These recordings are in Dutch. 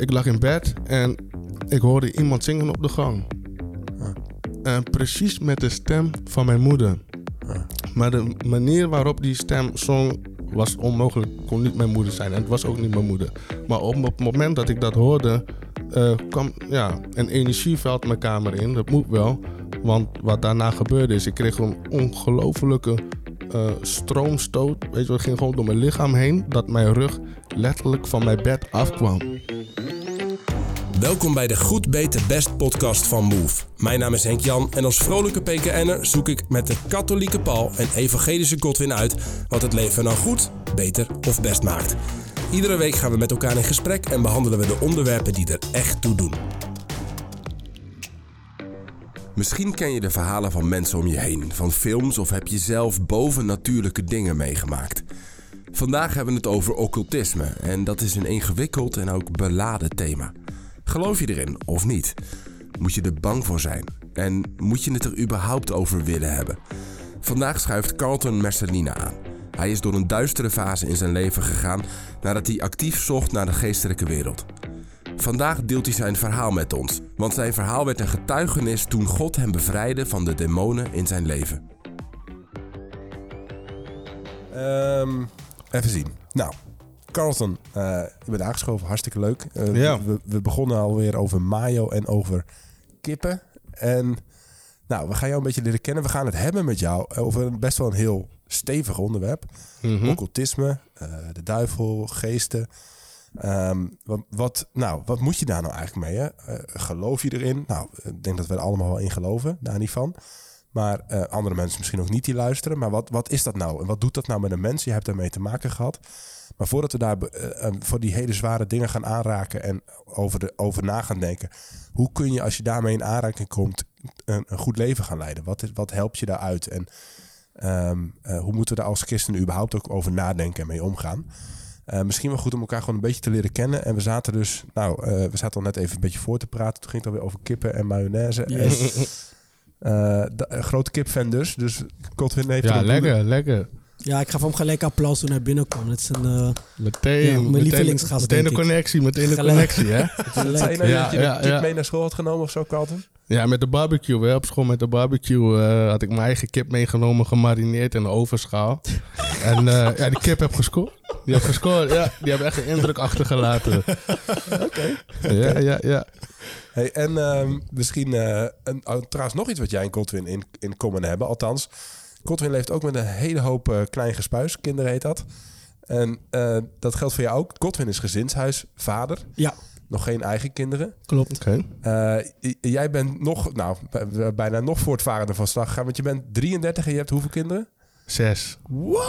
Ik lag in bed en ik hoorde iemand zingen op de gang. Ah. En precies met de stem van mijn moeder. Ah. Maar de manier waarop die stem zong was onmogelijk. Kon niet mijn moeder zijn en het was ook niet mijn moeder. Maar op het moment dat ik dat hoorde, eh, kwam ja, een energieveld mijn kamer in. Dat moet wel. Want wat daarna gebeurde is, ik kreeg een ongelofelijke eh, stroomstoot. Weet je, het ging gewoon door mijn lichaam heen. Dat mijn rug letterlijk van mijn bed afkwam. Welkom bij de Goed Beter Best podcast van Move. Mijn naam is Henk Jan en als vrolijke PKN'er zoek ik met de katholieke Paul en evangelische Godwin uit wat het leven nou goed, beter of best maakt. Iedere week gaan we met elkaar in gesprek en behandelen we de onderwerpen die er echt toe doen. Misschien ken je de verhalen van mensen om je heen, van films of heb je zelf bovennatuurlijke dingen meegemaakt. Vandaag hebben we het over occultisme en dat is een ingewikkeld en ook beladen thema. Geloof je erin of niet? Moet je er bang voor zijn? En moet je het er überhaupt over willen hebben? Vandaag schuift Carlton Mercelina aan. Hij is door een duistere fase in zijn leven gegaan nadat hij actief zocht naar de geestelijke wereld. Vandaag deelt hij zijn verhaal met ons, want zijn verhaal werd een getuigenis toen God hem bevrijdde van de demonen in zijn leven. Ehm, even zien. Nou, Carlton, eh je bent aangeschoven. Hartstikke leuk. Eh, Ja. we, we begonnen alweer over mayo en over kippen. En nou, we gaan jou een beetje leren kennen. We gaan het hebben met jou over best wel een heel stevig onderwerp. Mhm. Occultisme, eh, de duivel, geesten. Ehm, wat, wat, nou, wat moet je daar nou eigenlijk mee? Hè? Eh, geloof je erin? Nou, ik denk dat we er allemaal wel in geloven, daar niet van. Maar eh, andere mensen misschien ook niet die luisteren. Maar wat, wat is dat nou? En wat doet dat nou met een mens? Je hebt daarmee te maken gehad. Maar voordat we daar eh, eh, voor die hele zware dingen gaan aanraken en over, de, over na gaan denken. Hoe kun je als je daarmee in aanraking komt een, een goed leven gaan leiden? Wat, is, wat helpt je daaruit? En ehm, eh, hoe moeten we daar als christenen überhaupt ook over nadenken en mee omgaan? Eh, misschien wel goed om elkaar gewoon een beetje te leren kennen. En we zaten dus, nou, eh, we zaten al net even een beetje voor te praten. Toen ging het alweer over kippen en mayonaise. En, eh, grote kipfan dus. Dus Godwin heeft Ja, lekker, lekker. Ja, ik gaf hem gelijk applaus toen hij binnenkwam. Het is een uh, Meteen, Ja, mijn meteen, lievelingsgast, meteen de connectie, meteen de connectie, hè? Nou Ja, dat je ja, de kip ja. mee naar school had genomen of zo, Carlton? Ja, met de barbecue. Hè. Op school met de barbecue eh, had ik mijn eigen kip meegenomen, gemarineerd in een ovenschaal. en eh, ja, die kip heb gescoord. Die heeft gescoord, ja. Die hebben echt een indruk achtergelaten. Oké. Ja, ja, ja. Hey, en ehm, misschien eh, een, oh, trouwens nog iets wat jij en Godwin in, in common hebben. Althans, Godwin leeft ook met een hele hoop eh, klein gespuis. Kinderen heet dat. En eh, dat geldt voor jou ook. Godwin is gezinshuisvader. Ja. Nog geen eigen kinderen. klopt. Oké. Eh, jij bent nog, nou, bijna nog voortvarender van slag gegaan. Want je bent 33 en je hebt hoeveel kinderen? Zes. Wow!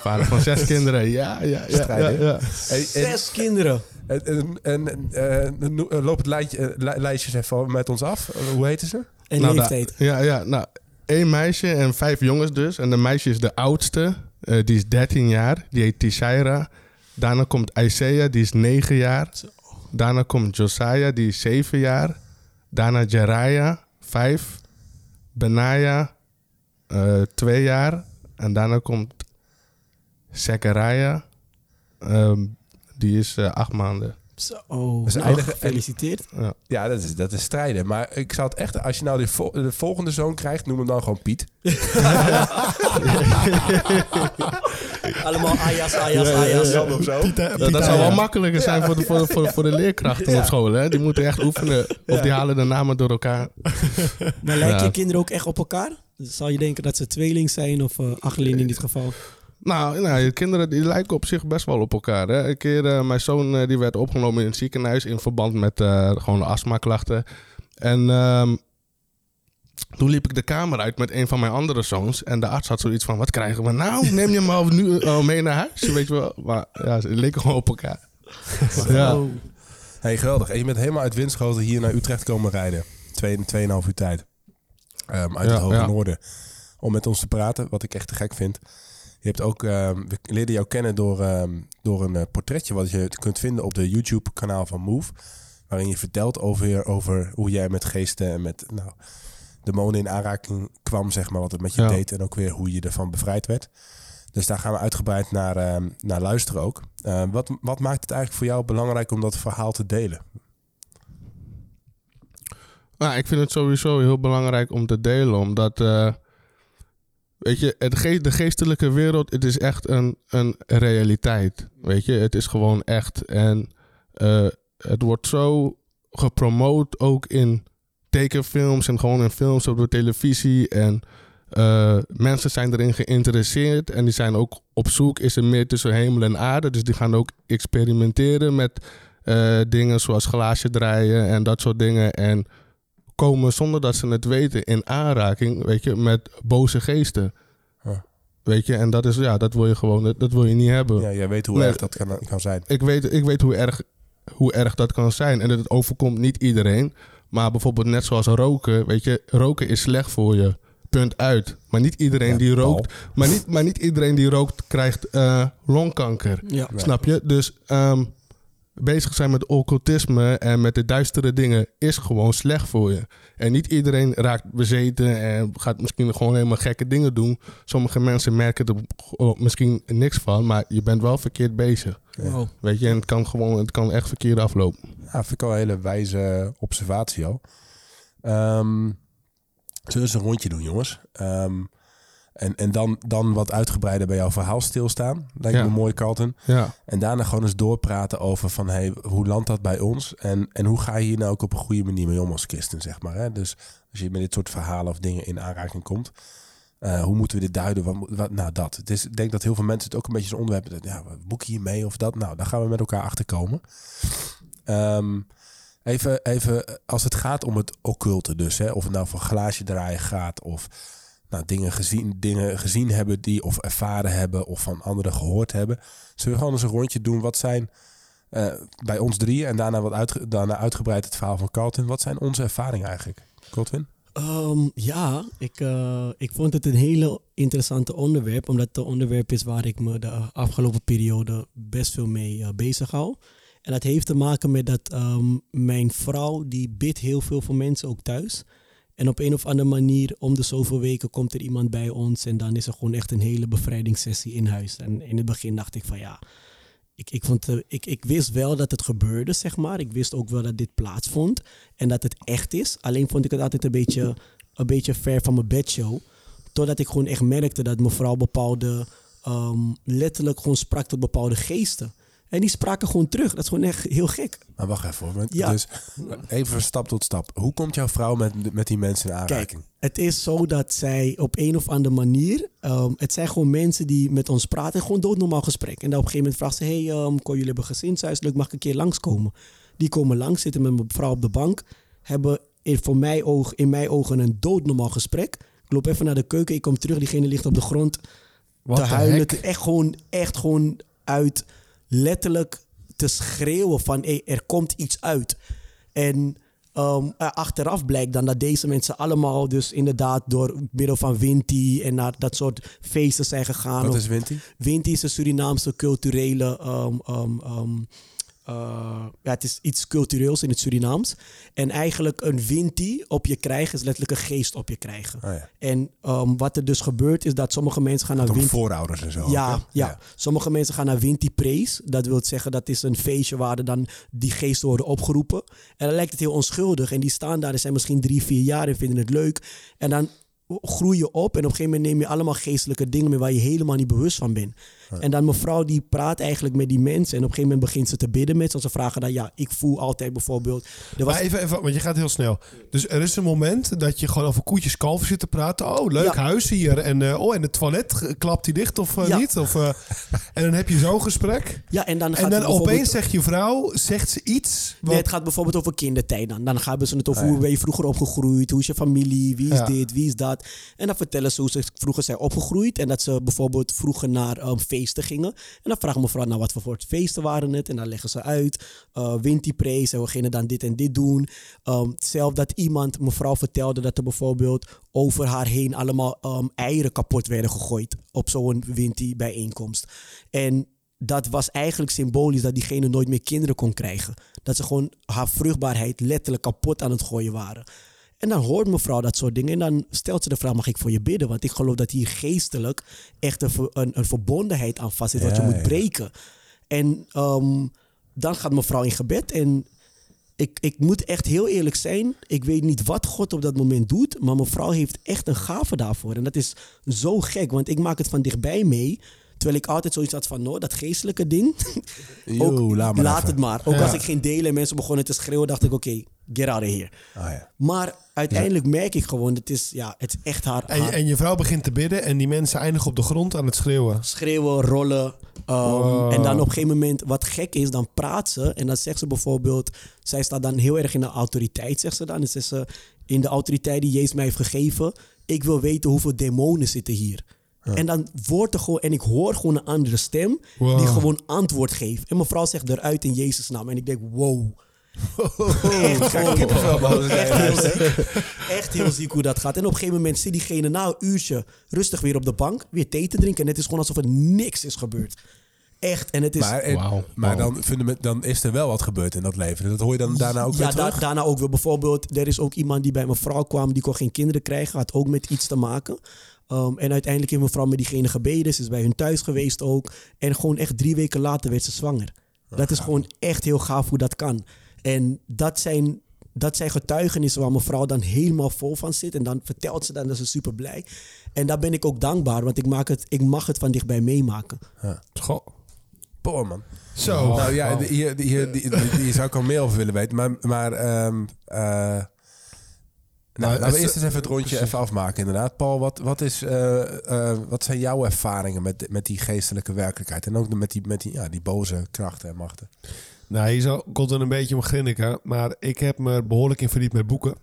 Vader van zes kinderen. Ja, ja, ja. ja, Strijden. ja. Hey, en, Zes kinderen. en, en, eh, eh, loop het lijntje, eh, li- lijstjes even met ons af. Hoe heten ze? En Nou, leeftijd. da- ja, ja. Nou, één meisje en vijf jongens dus. En de meisje is de oudste. Eh, die is 13 jaar. Die heet Tishaira. Daarna komt Isaiah, die is 9 jaar. Daarna komt Josiah, die is 7 jaar. Daarna Jeriah, 5. Benaya, 2 jaar. En daarna komt Zechariah, ehm, die is 8 maanden. Zo, oh, Dus nou, eindigen- gefeliciteerd. Ja. Ja, dat is, dat is strijden. Maar ik zou het echt... Als je nou de, vol- de volgende zoon krijgt, noem hem dan gewoon Piet. Allemaal Ayas, Ayas, Ayas. Jan of zo. Dat, dat zou wel makkelijker zijn voor de, voor, de, voor, de, voor de leerkrachten Ja. op school. Hè? Die moeten echt oefenen. Of die halen de namen door elkaar. Maar lijken Ja. je kinderen ook echt op elkaar? Zal je denken dat ze tweeling zijn of uh, in dit geval? Nou, nou, je kinderen die lijken op zich best wel op elkaar. Hè? Een keer, eh, mijn zoon eh, die werd opgenomen in het ziekenhuis in verband met eh, gewoon astmaklachten. En ehm, toen liep ik de kamer uit met een van mijn andere zoons. En de arts had zoiets van, wat krijgen we nou? Neem je hem al nu mee naar huis? Weet je wel? Maar ja, ze leken gewoon op elkaar. Ja. Hey, geweldig. En je bent helemaal uit Winschoten hier naar Utrecht komen rijden. Twee, tweeënhalf uur tijd. Ehm, uit Ja, het hoge ja. noorden. Om met ons te praten, wat ik echt te gek vind. Je hebt ook, ehm, we leerden jou kennen door, ehm, door een eh, portretje wat je kunt vinden op de YouTube kanaal van Move. Waarin je vertelt over, over hoe jij met geesten en met nou, demonen in aanraking kwam, zeg maar, wat het met je Ja. deed. En ook weer hoe je ervan bevrijd werd. Dus daar gaan we uitgebreid naar, ehm, naar luisteren ook. Wat, wat maakt het eigenlijk voor jou belangrijk om dat verhaal te delen? Nou, ik vind het sowieso heel belangrijk om te delen, omdat, eh, weet je, het de geestelijke wereld, het is echt een, een realiteit. Weet je, het is gewoon echt. En eh, het wordt zo gepromoot ook in tekenfilms en gewoon in films op de televisie. En eh, mensen zijn erin geïnteresseerd en die zijn ook op zoek, is er meer tussen hemel en aarde. Dus die gaan ook experimenteren met eh, dingen zoals glaasje draaien en dat soort dingen. En komen zonder dat ze het weten in aanraking, weet je, met boze geesten. Huh. Weet je, en dat is, ja, dat wil je gewoon, dat, dat wil je niet hebben. Ja, jij weet hoe Nee. erg dat kan, kan zijn. Ik weet, ik weet hoe, erg, hoe erg dat kan zijn. En het overkomt niet iedereen. Maar bijvoorbeeld net zoals roken, weet je, roken is slecht voor je. Punt uit. Maar niet iedereen Ja, die rookt, maar niet, maar niet iedereen die rookt krijgt eh, longkanker. Ja. Snap je? Dus ehm, bezig zijn met occultisme en met de duistere dingen is gewoon slecht voor je. En niet iedereen raakt bezeten en gaat misschien gewoon helemaal gekke dingen doen. Sommige mensen merken er misschien niks van, maar je bent wel verkeerd bezig. Wow. Weet je, en het kan gewoon, het kan echt verkeerd aflopen. Ja, vind ik wel een hele wijze observatie al. Ehm, zullen we eens een rondje doen, jongens? Ehm, en en dan, dan wat uitgebreider bij jouw verhaal stilstaan. Lijkt Ja. me mooi, Carlton. Ja, En daarna gewoon eens doorpraten over van... Hey, hoe landt dat bij ons? En, en hoe ga je hier nou ook op een goede manier mee om als christen, zeg maar. Hè? Dus als je met dit soort verhalen of dingen in aanraking komt... eh, hoe moeten we dit duiden? Wat, wat, nou, dat. Het is, ik denk dat heel veel mensen het ook een beetje zo'n onderwerp hebben. Ja, boek je hier mee of dat? Nou, daar gaan we met elkaar achter komen. Ehm, even, even als het gaat om het occulte dus. Hè? Of het nou van glaasje draaien gaat of nou, dingen, gezien, dingen gezien hebben die of ervaren hebben of van anderen gehoord hebben. Zullen we gewoon eens een rondje doen? Wat zijn eh, bij ons drie en daarna, wat daarna uitgebreid het verhaal van Carlton. Wat zijn onze ervaringen eigenlijk? Carlton? Ehm, ja, ik, eh, ik vond het een hele interessante onderwerp, omdat het een onderwerp is waar ik me de afgelopen periode best veel mee eh, bezig hou. En dat heeft te maken met dat ehm, mijn vrouw, die bidt heel veel voor mensen ook thuis. En op een of andere manier, om de zoveel weken, komt er iemand bij ons en dan is er gewoon echt een hele bevrijdingssessie in huis. En in het begin dacht ik van ja, ik, ik, vond, ik, ik wist wel dat het gebeurde, zeg maar. Ik wist ook wel dat dit plaatsvond en dat het echt is. Alleen vond ik het altijd een beetje, een beetje ver van mijn bedshow. Totdat ik gewoon echt merkte dat mevrouw bepaalde, ehm, letterlijk gewoon sprak tot bepaalde geesten. En die spraken gewoon terug. Dat is gewoon echt heel gek. Maar wacht even hoor. Ja. Dus even van stap tot stap. Hoe komt jouw vrouw met, met die mensen in aanraking? Kijk, het is zo dat zij op een of andere manier... ehm, het zijn gewoon mensen die met ons praten. Gewoon doodnormaal gesprek. En dan op een gegeven moment vraagt ze... hey, kon jullie hebben gezinshuis? Leuk, mag ik een keer langskomen? Die komen langs, zitten met mijn vrouw op de bank. Hebben in, voor mij oog, in mijn ogen een doodnormaal gesprek. Ik loop even naar de keuken. Ik kom terug. Diegene ligt op de grond Wat te huilen. Echt gewoon, echt gewoon uit letterlijk te schreeuwen van hey, er komt iets uit. En ehm, eh, achteraf blijkt dan dat deze mensen allemaal dus inderdaad door middel van Winti en naar dat soort feesten zijn gegaan. Wat is Winti? Winti is een Surinaamse culturele. ehm, ehm, eh, ja, het is iets cultureels in het Surinaams. En eigenlijk een Winti op je krijgen is letterlijk een geest op je krijgen. Oh ja. En ehm, wat er dus gebeurt is dat sommige mensen gaan naar Winti. voorouders en zo. Ja, ook, ja. sommige mensen gaan naar Winti Praise. Dat wil zeggen dat is een feestje waar er dan die geesten worden opgeroepen. En dan lijkt het heel onschuldig. En die staan daar, die zijn misschien drie, vier jaar en vinden het leuk. En dan groei je op en op een gegeven moment neem je allemaal geestelijke dingen mee waar je helemaal niet bewust van bent. En dan mevrouw die praat eigenlijk met die mensen en op een gegeven moment begint ze te bidden met ze. Ze vragen dan, ja, ik voel altijd bijvoorbeeld... Er was, Maar even, even, want je gaat heel snel. Dus er is een moment dat je gewoon over koetjes kalven zit te praten. Oh, leuk Ja. huis hier. En, eh, oh, en het toilet, eh, klapt die dicht of eh, Ja. niet? Of, en dan heb je zo'n gesprek. ja, en dan gaat En dan bijvoorbeeld- opeens zegt je vrouw, zegt ze iets. Wat, Nee, het gaat bijvoorbeeld over kindertijd dan. Dan hebben ze het over Ah, hoe ben je vroeger opgegroeid, hoe is je familie, wie is dit, wie is dat. En dan vertellen ze hoe ze vroeger zijn opgegroeid en dat ze bijvoorbeeld vroeger naar ehm, feesten gingen. En dan vraagt mevrouw, nou wat voor soort feesten waren het? En dan leggen ze uit, uh, Winti-praise en we gingen dan dit en dit doen. Ehm, zelf dat iemand, mevrouw vertelde dat er bijvoorbeeld over haar heen allemaal ehm, eieren kapot werden gegooid op zo'n Winti-bijeenkomst. En dat was eigenlijk symbolisch dat diegene nooit meer kinderen kon krijgen. Dat ze gewoon haar vruchtbaarheid letterlijk kapot aan het gooien waren. En dan hoort mevrouw dat soort dingen. En dan stelt ze de vraag, mag ik voor je bidden? Want ik geloof dat hier geestelijk echt een, een, een verbondenheid aan vast zit. wat Ja, je moet ja. breken. En ehm, dan gaat mevrouw in gebed. En ik, ik moet echt heel eerlijk zijn. Ik weet niet wat God op dat moment doet. Maar mevrouw heeft echt een gave daarvoor. En dat is zo gek. Want ik maak het van dichtbij mee. Terwijl ik altijd zoiets had van, nou, dat geestelijke ding. Yo, ook, laat het maar. Ook Ja. als ik geen delen en mensen begonnen te schreeuwen, dacht ik, oké, get out of here. Ah, ja. Maar uiteindelijk merk ik gewoon, het is, ja, het is echt haar, En, haar en je vrouw begint te bidden en die mensen eindigen op de grond aan het schreeuwen. schreeuwen, rollen. ehm, Wow. En dan op een gegeven moment, wat gek is, dan praat ze. En dan zegt ze bijvoorbeeld, zij staat dan heel erg in de autoriteit, zegt ze dan. En zegt ze, in de autoriteit die Jezus mij heeft gegeven, ik wil weten hoeveel demonen zitten hier. En dan wordt er gewoon, en ik hoor gewoon een andere stem Wow. die gewoon antwoord geeft. En mevrouw zegt eruit in Jezus' naam. En ik denk, wow. Echt, echt, heel ziek. echt heel ziek hoe dat gaat. En op een gegeven moment zit diegene na een uurtje rustig weer op de bank, weer thee te drinken. En het is gewoon alsof er niks is gebeurd. Echt. En het is. Maar, Wauw, maar dan, dan is er wel wat gebeurd in dat leven. Dat hoor je dan daarna ook ja, weer da- terug? daarna ook weer. Bijvoorbeeld, er is ook iemand die bij mijn vrouw kwam, die kon geen kinderen krijgen, had ook met iets te maken. Um, en uiteindelijk heeft mijn vrouw met diegene gebeden. Ze is bij hun thuis geweest ook. En gewoon echt drie weken later werd ze zwanger. dat is gewoon echt heel gaaf hoe dat kan. En dat zijn, dat zijn getuigenissen waar mijn vrouw dan helemaal vol van zit. En dan vertelt ze dan dat ze super blij. En daar ben ik ook dankbaar, want ik, maak het, ik mag het van dichtbij meemaken. Goh. Boah, man. Zo. nou ja, die- hier, hier, die, zou ik al meer over willen weten. Maar, maar ehm, eh, nou, laten we eerst eens even het rondje even afmaken inderdaad. Paul, wat, wat, is, eh, eh, wat zijn jouw ervaringen met, met die geestelijke werkelijkheid? En ook met die, met die, ja, die boze krachten en machten. Nou, hier zal Colton een beetje om grinniken. Maar ik heb me er behoorlijk in verdiept met boeken.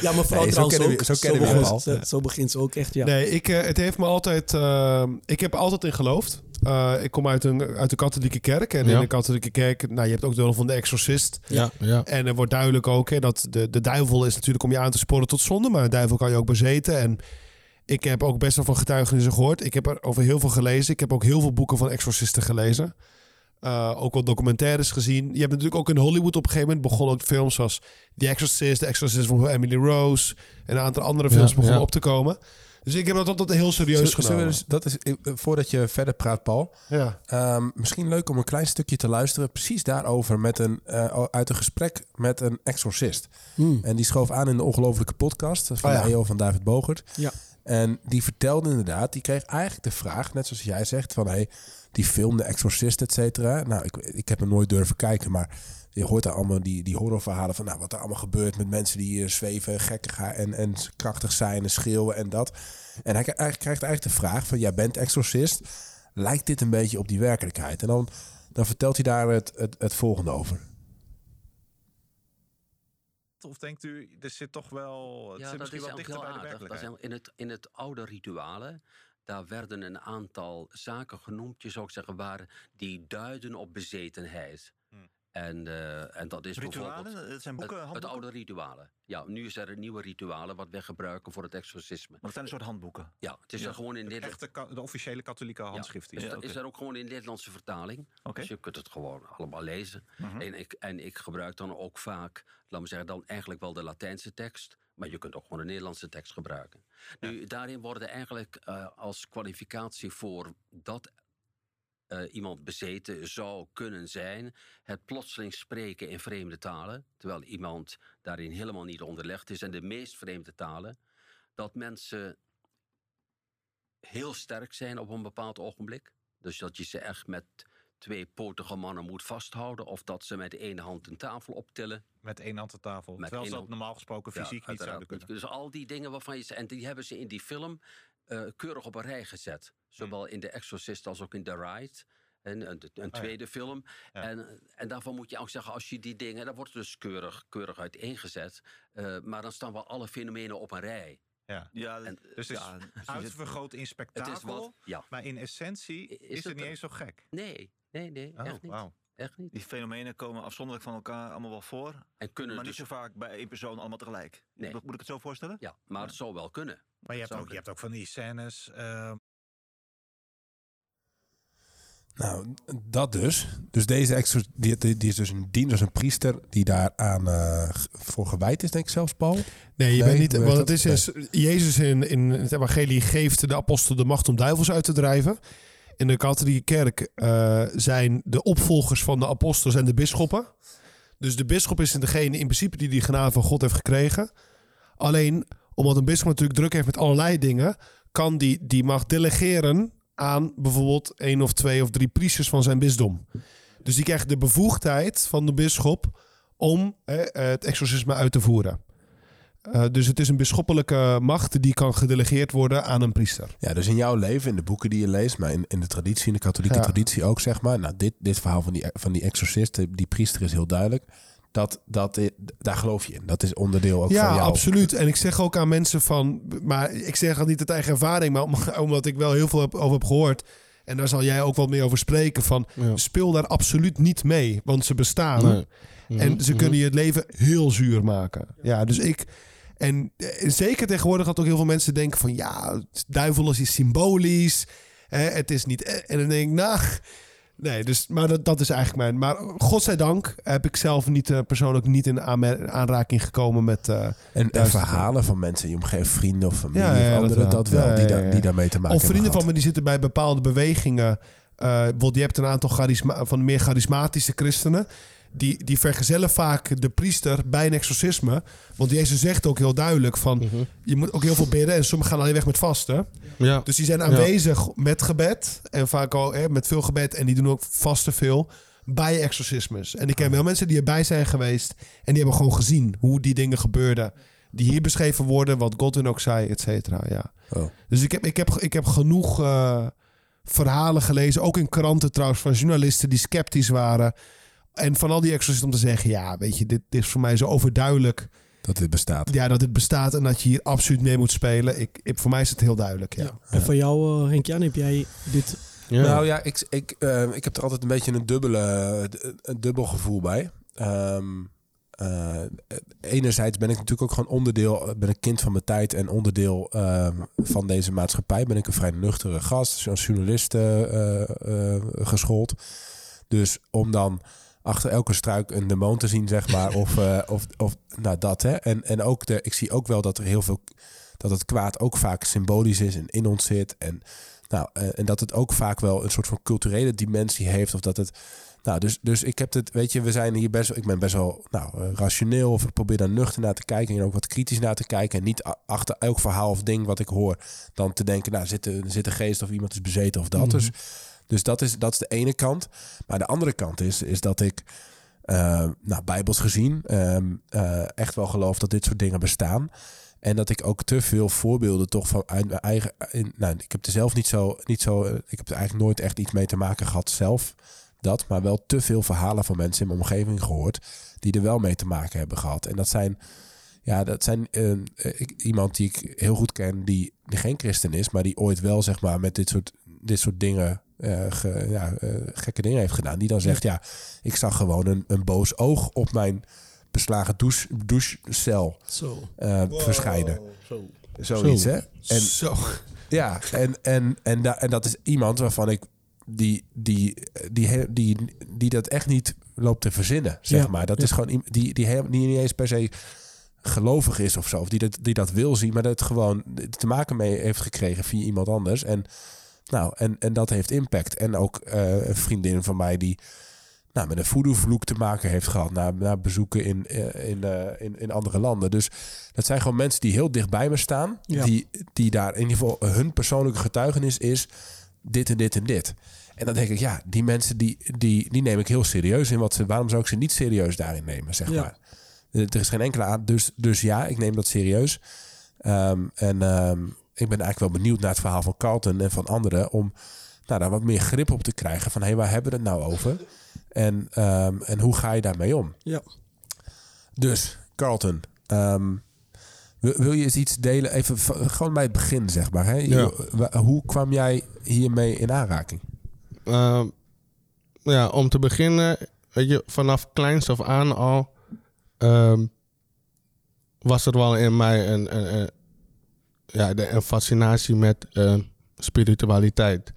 Ja, mijn vrouw Nee, zo kennen we- ook. zo kennen we begint al. ze- zo begint ze ook echt, ja. Nee, ik, eh, het heeft me altijd... eh, ik heb er altijd in geloofd. Eh, ik kom uit een, uit de katholieke kerk. En Ja. in de katholieke kerk... Nou, je hebt ook de rol van de exorcist. Ja, ja. En er wordt duidelijk ook hè, dat de, de duivel is natuurlijk om je aan te sporen tot zonde. Maar de duivel kan je ook bezeten. En ik heb ook best wel van getuigenissen gehoord. Ik heb er over heel veel gelezen. Ik heb ook heel veel boeken van exorcisten gelezen. Eh, ook wel documentaires gezien. Je hebt natuurlijk ook in Hollywood op een gegeven moment begonnen ook films zoals The Exorcist, The Exorcist van Emily Rose en een aantal andere films Ja, begonnen ja. op te komen. Dus ik heb dat altijd heel serieus Zullen- zullen we genomen. dus- dat is, eh, voordat je verder praat, Paul. Ja. Ehm, misschien leuk om een klein stukje te luisteren. Precies daarover met een, eh, uit een gesprek met een exorcist. Hmm. En die schoof aan in de ongelofelijke podcast van ja. de EO van David Bogert. Ja. En die vertelde inderdaad, die kreeg eigenlijk de vraag, net zoals jij zegt, van hey, die film De Exorcist, et cetera. Nou, ik, ik heb hem nooit durven kijken, maar je hoort daar allemaal die, die horrorverhalen van nou, wat er allemaal gebeurt met mensen die hier zweven, en gekkig en, en krachtig zijn en schreeuwen en dat. En hij, hij krijgt eigenlijk de vraag van, jij bent exorcist, lijkt dit een beetje op die werkelijkheid? En dan, dan vertelt hij daar het, het, het volgende over. Of denkt u, er zit toch wel. Het Ja, zit dat is wel dichter bij de. Dat is in, het, in het oude ritualen, daar werden een aantal zaken genoemd, je zou ik zeggen, waar die duiden op bezetenheid. Hmm. En, eh, en dat is Ritualen? bijvoorbeeld Het zijn boeken, het, het oude ritualen. Ja, nu is er een nieuwe ritualen wat wij gebruiken voor het exorcisme. Maar het zijn een soort handboeken. Ja, het is Ja, er gewoon in Nederland. echte, de officiële katholieke handschrift. Is, Ja, er- oké. is er ook gewoon in Nederlandse vertaling. Dus je kunt het gewoon allemaal lezen. Mhm. En, ik, en ik gebruik dan ook vaak, laat me zeggen, dan eigenlijk wel de Latijnse tekst. Maar je kunt ook gewoon de Nederlandse tekst gebruiken. Nu, daarin worden eigenlijk eh, als kwalificatie voor dat eh, iemand bezeten zou kunnen zijn, het plotseling spreken in vreemde talen, terwijl iemand daarin helemaal niet onderlegd is. En de meest vreemde talen, dat mensen heel sterk zijn op een bepaald ogenblik. Dus dat je ze echt met twee potige mannen moet vasthouden. Of dat ze met één hand een tafel optillen. Met één hand aan tafel. Met Terwijl ze dat normaal gesproken Ja, fysiek niet zouden kunnen. Dus al die dingen waarvan je... ze- En die hebben ze in die film eh, keurig op een rij gezet. Zowel in The Exorcist als ook in The Ride. En een, een tweede film. Ja. En, en daarvan moet je ook zeggen, als je die dingen... Dat wordt dus keurig, keurig uiteengezet. Eh, maar dan staan wel alle fenomenen op een rij. Ja. Ja, En- Dus het is ja, precies. uitvergroot in Het is spektakel. wat... Ja. Maar in essentie Is is, het het niet een- eens zo gek. Nee, nee, nee. Oh, echt niet. Echt niet. Die fenomenen komen afzonderlijk van elkaar allemaal wel voor. En kunnen Maar dus... niet zo vaak bij één persoon allemaal tegelijk. Nee. Moet ik het zo voorstellen? Ja, maar het zou wel kunnen. Maar je hebt, ook, je hebt ook van die scènes. eh, Nou, dat dus. Dus deze extra, die, die, die is dus een diener, dus een priester die daaraan eh, g- voor gewijd is, denk ik zelfs, Paul. Nee, je Nee, bent niet. Want het is Jezus in, in het evangelie geeft de apostel de macht om duivels uit te drijven. In de katholieke kerk eh, zijn de opvolgers van de apostelen zijn de bisschoppen. Dus de bisschop is degene in principe die die genade van God heeft gekregen. Alleen omdat een bisschop natuurlijk druk heeft met allerlei dingen, kan die die mag delegeren aan bijvoorbeeld één of twee of drie priesters van zijn bisdom. Dus die krijgt de bevoegdheid van de bisschop om eh, het exorcisme uit te voeren. Eh, dus het is een bisschoppelijke macht die kan gedelegeerd worden aan een priester. Ja, dus in jouw leven, in de boeken die je leest, maar in, in de traditie, in de katholieke Ja. traditie ook, zeg maar. Nou, dit, dit verhaal van die, van die exorcist, die priester is heel duidelijk. Dat, dat, i- daar geloof je in. Dat is onderdeel ook ja, van jou. absoluut. En ik zeg ook aan mensen van, maar ik zeg dat niet uit eigen ervaring, maar om- omdat ik wel heel veel heb, over heb gehoord. En daar zal jij ook wat meer over spreken. Van Ja. speel daar absoluut niet mee, want ze bestaan. Nee. En ze mhm. kunnen je het leven heel zuur maken. Ja, dus ik. En eh, zeker tegenwoordig had ook heel veel mensen denken van ja, duivel is symbolisch. Hè, het is niet. eh, En dan denk ik, nou. Nee, dus, maar dat, dat is eigenlijk mijn. Maar godzijdank heb ik zelf niet eh, persoonlijk niet in aanraking gekomen met. eh, En, verhalen van mensen in je omgeving, vrienden of familie Ja, ja, of dat anderen, dat wel, Ja, die, daar, die daarmee te maken of vrienden hebben van me die zitten bij bepaalde bewegingen. bijvoorbeeld, je hebt een aantal charisma van de meer charismatische christenen. Die, die vergezellen vaak de priester bij een exorcisme. Want Jezus zegt ook heel duidelijk van... Mhm. je moet ook heel veel bidden. En sommigen gaan alleen weg met vasten. Ja. Dus die zijn aanwezig met gebed. En vaak al hè, met veel gebed. En die doen ook vasten veel bij exorcismes. En ik ken wel mensen die erbij zijn geweest. En die hebben gewoon gezien hoe die dingen gebeurden. Die hier beschreven worden. Wat Godwin ook zei, et cetera. Ja. Oh. Dus ik heb, ik heb, ik heb genoeg eh, verhalen gelezen. Ook in kranten trouwens. Van journalisten die sceptisch waren. En van al die exorcisten om te zeggen... Ja, weet je, dit, dit is voor mij zo overduidelijk... Dat dit bestaat. Ja, dat dit bestaat en dat je hier absoluut mee moet spelen. Ik, ik, voor mij is het heel duidelijk, ja. En voor jou, uh, Henk-Jan, heb jij dit... Ja. Nou ja, ik, ik, eh, ik heb er altijd een beetje een, dubbele, een dubbel gevoel bij. Ehm, eh, enerzijds ben ik natuurlijk ook gewoon onderdeel, ben een kind van mijn tijd en onderdeel ehm, van deze maatschappij. Ben ik een vrij nuchtere gast, als journalist eh, eh, geschoold. Dus om dan achter elke struik een demon te zien, zeg maar, of, eh, of, of nou dat hè. En, en ook de, ik zie ook wel dat er heel veel, dat het kwaad ook vaak symbolisch is en in ons zit en nou, eh, en dat het ook vaak wel een soort van culturele dimensie heeft. Of dat het. Nou, dus, dus ik heb het, weet je, we zijn hier best wel, ik ben best wel nou, eh, rationeel. Of ik probeer daar nuchter naar te kijken en ook wat kritisch naar te kijken. En niet achter elk verhaal of ding wat ik hoor, dan te denken, nou, zit er zit een geest of iemand is bezeten of dat. Dus, dus dat is, dat is de ene kant. Maar de andere kant is, is dat ik, eh, nou, bijbels gezien, ehm, eh, echt wel geloof dat dit soort dingen bestaan. En dat ik ook te veel voorbeelden toch van uit mijn eigen. Nou, ik heb er zelf niet zo, niet zo. eh, Ik heb er eigenlijk nooit echt iets mee te maken gehad zelf. Dat, maar wel te veel verhalen van mensen in mijn omgeving gehoord. die er wel mee te maken hebben gehad. En dat zijn. Ja, dat zijn iemand die ik heel goed ken, die, die geen christen is, maar die ooit wel zeg maar met dit soort, dit soort dingen. Eh, ge- ja, eh, gekke dingen heeft gedaan. Die dan zegt: Ja, ik zag gewoon een, een boos oog op mijn beslagen douche, douchecel Zo. eh, verschijnen. Zo. Zoiets, Zo. hè? En, Zo. ja, en, en, en, da, en dat is iemand waarvan ik die, die, die, die, die, dat echt niet loopt te verzinnen, zeg Ja, maar. Dat ja. is gewoon die, die, die niet eens per se gelovig is of zo. Of die dat, die dat wil zien, maar dat het gewoon te maken mee heeft gekregen via iemand anders. En, nou, en, en dat heeft impact. En ook eh, een vriendin van mij die nou, met een voodoo-vloek te maken heeft gehad. Na, na bezoeken in, eh, in, eh, in, in andere landen. Dus dat zijn gewoon mensen die heel dicht bij me staan. Ja. Die, die daar in ieder geval hun persoonlijke getuigenis is dit en dit en dit. En dan denk ik, ja, die mensen die, die, die neem ik heel serieus in wat ze. Waarom zou ik ze niet serieus daarin nemen, zeg Ja. maar. Er is geen enkele aan. Dus, dus ja, ik neem dat serieus. Ehm, en ehm, ik ben eigenlijk wel benieuwd naar het verhaal van Carlton en van anderen. Om nou, daar wat meer grip op te krijgen. Van hé, hey, waar hebben we het nou over? En, ehm, en hoe ga je daarmee om? Ja. Dus, Carlton. ehm, wil, je eens iets delen? Even gewoon bij het begin, zeg maar. Hè? Ja. Hoe kwam jij hiermee in aanraking? Ehm, ja, om te beginnen, weet je, vanaf kleins af aan al ehm, was er wel in mij een- ja, de, fascinatie met ehm, spiritualiteit.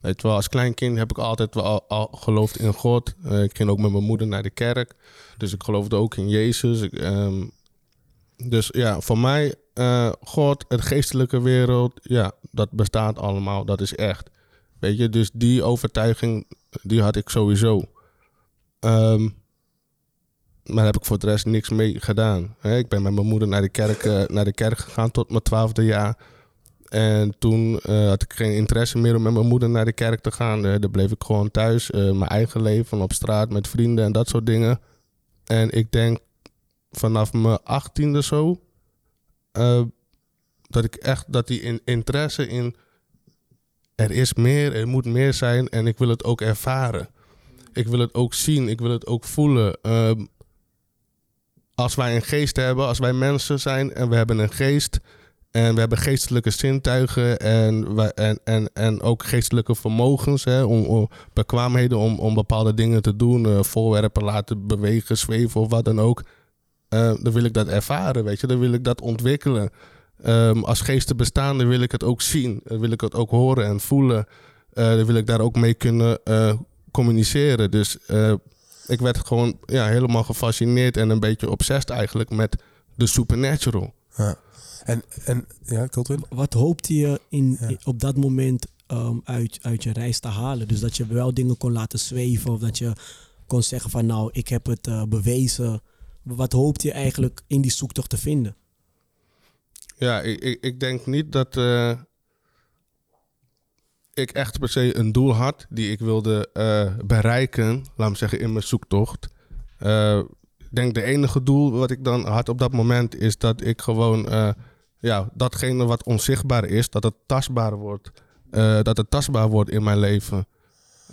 Weet wel, als klein kind heb ik altijd wel al, al geloofd in God. Eh, ik ging ook met mijn moeder naar de kerk. Dus ik geloofde ook in Jezus. Ik, ehm, dus ja, voor mij, eh, God, het geestelijke wereld, ja, dat bestaat allemaal. Dat is echt. Weet je, dus die overtuiging, die had ik sowieso. Ehm, maar daar heb ik voor de rest niks mee gedaan. Ik ben met mijn moeder naar de kerk, eh, naar de kerk gegaan tot mijn twaalfde jaar. En toen eh, had ik geen interesse meer om met mijn moeder naar de kerk te gaan. Eh, dan bleef ik gewoon thuis, mijn eigen leven, op straat met vrienden en dat soort dingen. En ik denk vanaf mijn achttiende zo, dat ik echt, dat die in, interesse in, er is meer, er moet meer zijn en ik wil het ook ervaren. Ik wil het ook zien, ik wil het ook voelen. Ehm, als wij een geest hebben, als wij mensen zijn en we hebben een geest en we hebben geestelijke zintuigen en, wij, en, en, en ook geestelijke vermogens, hè, om, bekwaamheden om, om bepaalde dingen te doen, eh, voorwerpen laten bewegen, zweven of wat dan ook. Eh, dan wil ik dat ervaren, weet je, dan wil ik dat ontwikkelen. Ehm, als geesten bestaan, dan wil ik het ook zien, dan wil ik het ook horen en voelen. Eh, dan wil ik daar ook mee kunnen communiceren. Dus ik werd gewoon ja, helemaal gefascineerd en een beetje obsessed eigenlijk met de supernatural. Ja. En, en ja, Colton? Wat hoopte je in, Ja. in- op dat moment ehm, uit, uit je reis te halen? Dus dat je wel dingen kon laten zweven of dat je kon zeggen van nou, ik heb het eh, bewezen. Wat hoopte je eigenlijk in die zoektocht te vinden? Ja, ik, ik, ik denk niet dat eh, ik echt per se een doel had die ik wilde eh, bereiken, laat me zeggen, in mijn zoektocht. Eh, ik denk de enige doel wat ik dan had op dat moment is dat ik gewoon, eh, ja, datgene wat onzichtbaar is, dat het tastbaar wordt. Dat het tastbaar wordt in mijn leven.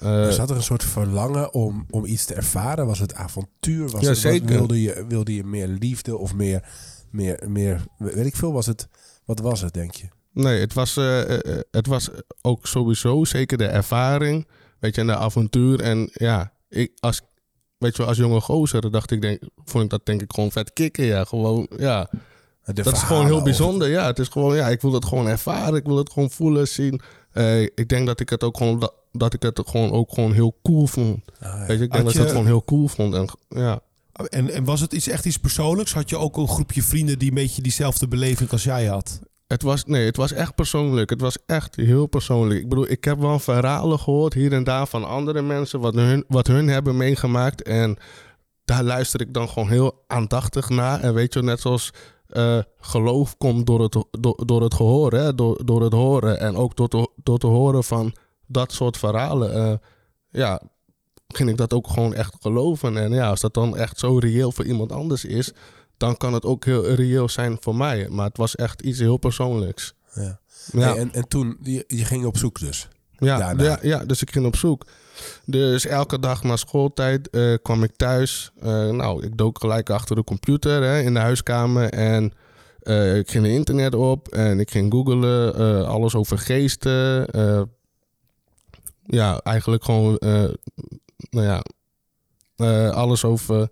Er zat er een soort verlangen om, om iets te ervaren? Was het avontuur? Was Ja, het, wilde, je, wilde je meer liefde of meer, meer, meer, weet ik veel, was het, wat was het, denk je? Nee, het was, eh, eh, eh, het was ook sowieso zeker de ervaring, weet je, en de avontuur. En ja, ik als, weet je als jonge gozer dacht ik, denk, vond ik dat denk ik gewoon vet kicken. Ja, gewoon, ja. De dat is gewoon heel over- bijzonder. Ja, het is gewoon, ja, ik wil het gewoon ervaren. Ik wil het gewoon voelen, zien. Ik denk dat ik het ook gewoon, dat, dat ik het gewoon ook gewoon heel cool vond. Ah, ja. Weet je, ik denk Had dat ik je- het gewoon heel cool vond. En ja, En, en was het iets, echt iets persoonlijks? Had je ook een groepje vrienden die een beetje diezelfde beleving als jij had? Het was, nee, het was echt persoonlijk. Het was echt heel persoonlijk. Ik bedoel, ik heb wel verhalen gehoord hier en daar van andere mensen, wat hun, wat hun hebben meegemaakt. En daar luister ik dan gewoon heel aandachtig naar. En weet je, net zoals eh, geloof komt door het, door, door het gehoor, hè? Door, door het horen. En ook door te, door te horen van dat soort verhalen. eh, ja, ging ik dat ook gewoon echt geloven. En ja, als dat dan echt zo reëel voor iemand anders is, dan kan het ook heel reëel zijn voor mij. Maar het was echt iets heel persoonlijks. Ja. Ja, Hey, en, en toen, je, je ging op zoek dus. ja, daarna. ja, ja, dus ik ging op zoek. Dus elke dag na schooltijd eh, kwam ik thuis. Eh, nou, ik dook gelijk achter de computer hè, in de huiskamer. En eh, ik ging het internet op en ik ging googlen. alles over geesten. ja, eigenlijk gewoon, nou ja, alles over,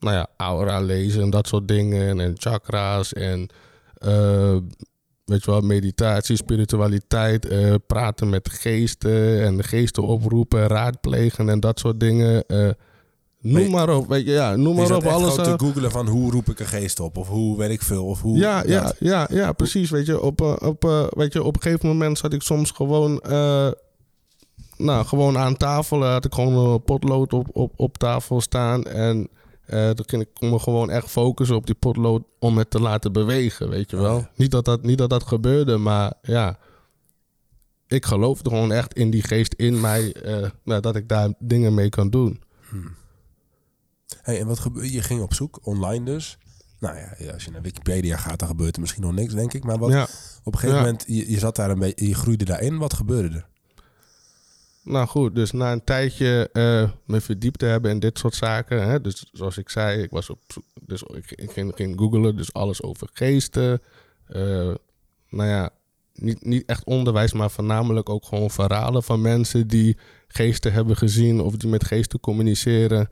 nou ja, aura lezen en dat soort dingen. En chakra's en, eh, weet je wel, meditatie, spiritualiteit, eh, praten met geesten en de geesten oproepen, raadplegen en dat soort dingen. eh, noem je- maar op, weet je, ja, noem maar op. Alles, gewoon te googlen van hoe roep ik een geest op? Of hoe weet ik veel? Of hoe, ja, ja, ja, ja, precies. Weet je, op, op, weet je, op een gegeven moment zat ik soms gewoon, nou, gewoon aan tafel. had ik gewoon een potlood op, op, op tafel staan. En eh dan ging ik me gewoon echt focussen op die potlood om het te laten bewegen, weet je wel. Oh, ja. Niet, dat dat, niet dat dat gebeurde, maar ja. Ik geloofde gewoon echt in die geest in mij, eh, nou, dat ik daar dingen mee kan doen. Hey, en wat gebeurde? Je ging op zoek, online dus. Nou ja, ja, als je naar Wikipedia gaat, dan gebeurt er misschien nog niks, denk ik. Maar wat, Ja. op een gegeven Ja. moment, je, je zat daar een beetje, je groeide daarin. Wat gebeurde er? Nou goed, dus na een tijdje eh, me verdiept te hebben in dit soort zaken. Hè, dus zoals ik zei, ik was op. Dus ik, ik ging, ging googlen, dus alles over geesten. Eh, nou ja, niet, niet echt onderwijs, maar voornamelijk ook gewoon verhalen van mensen die geesten hebben gezien of die met geesten communiceren.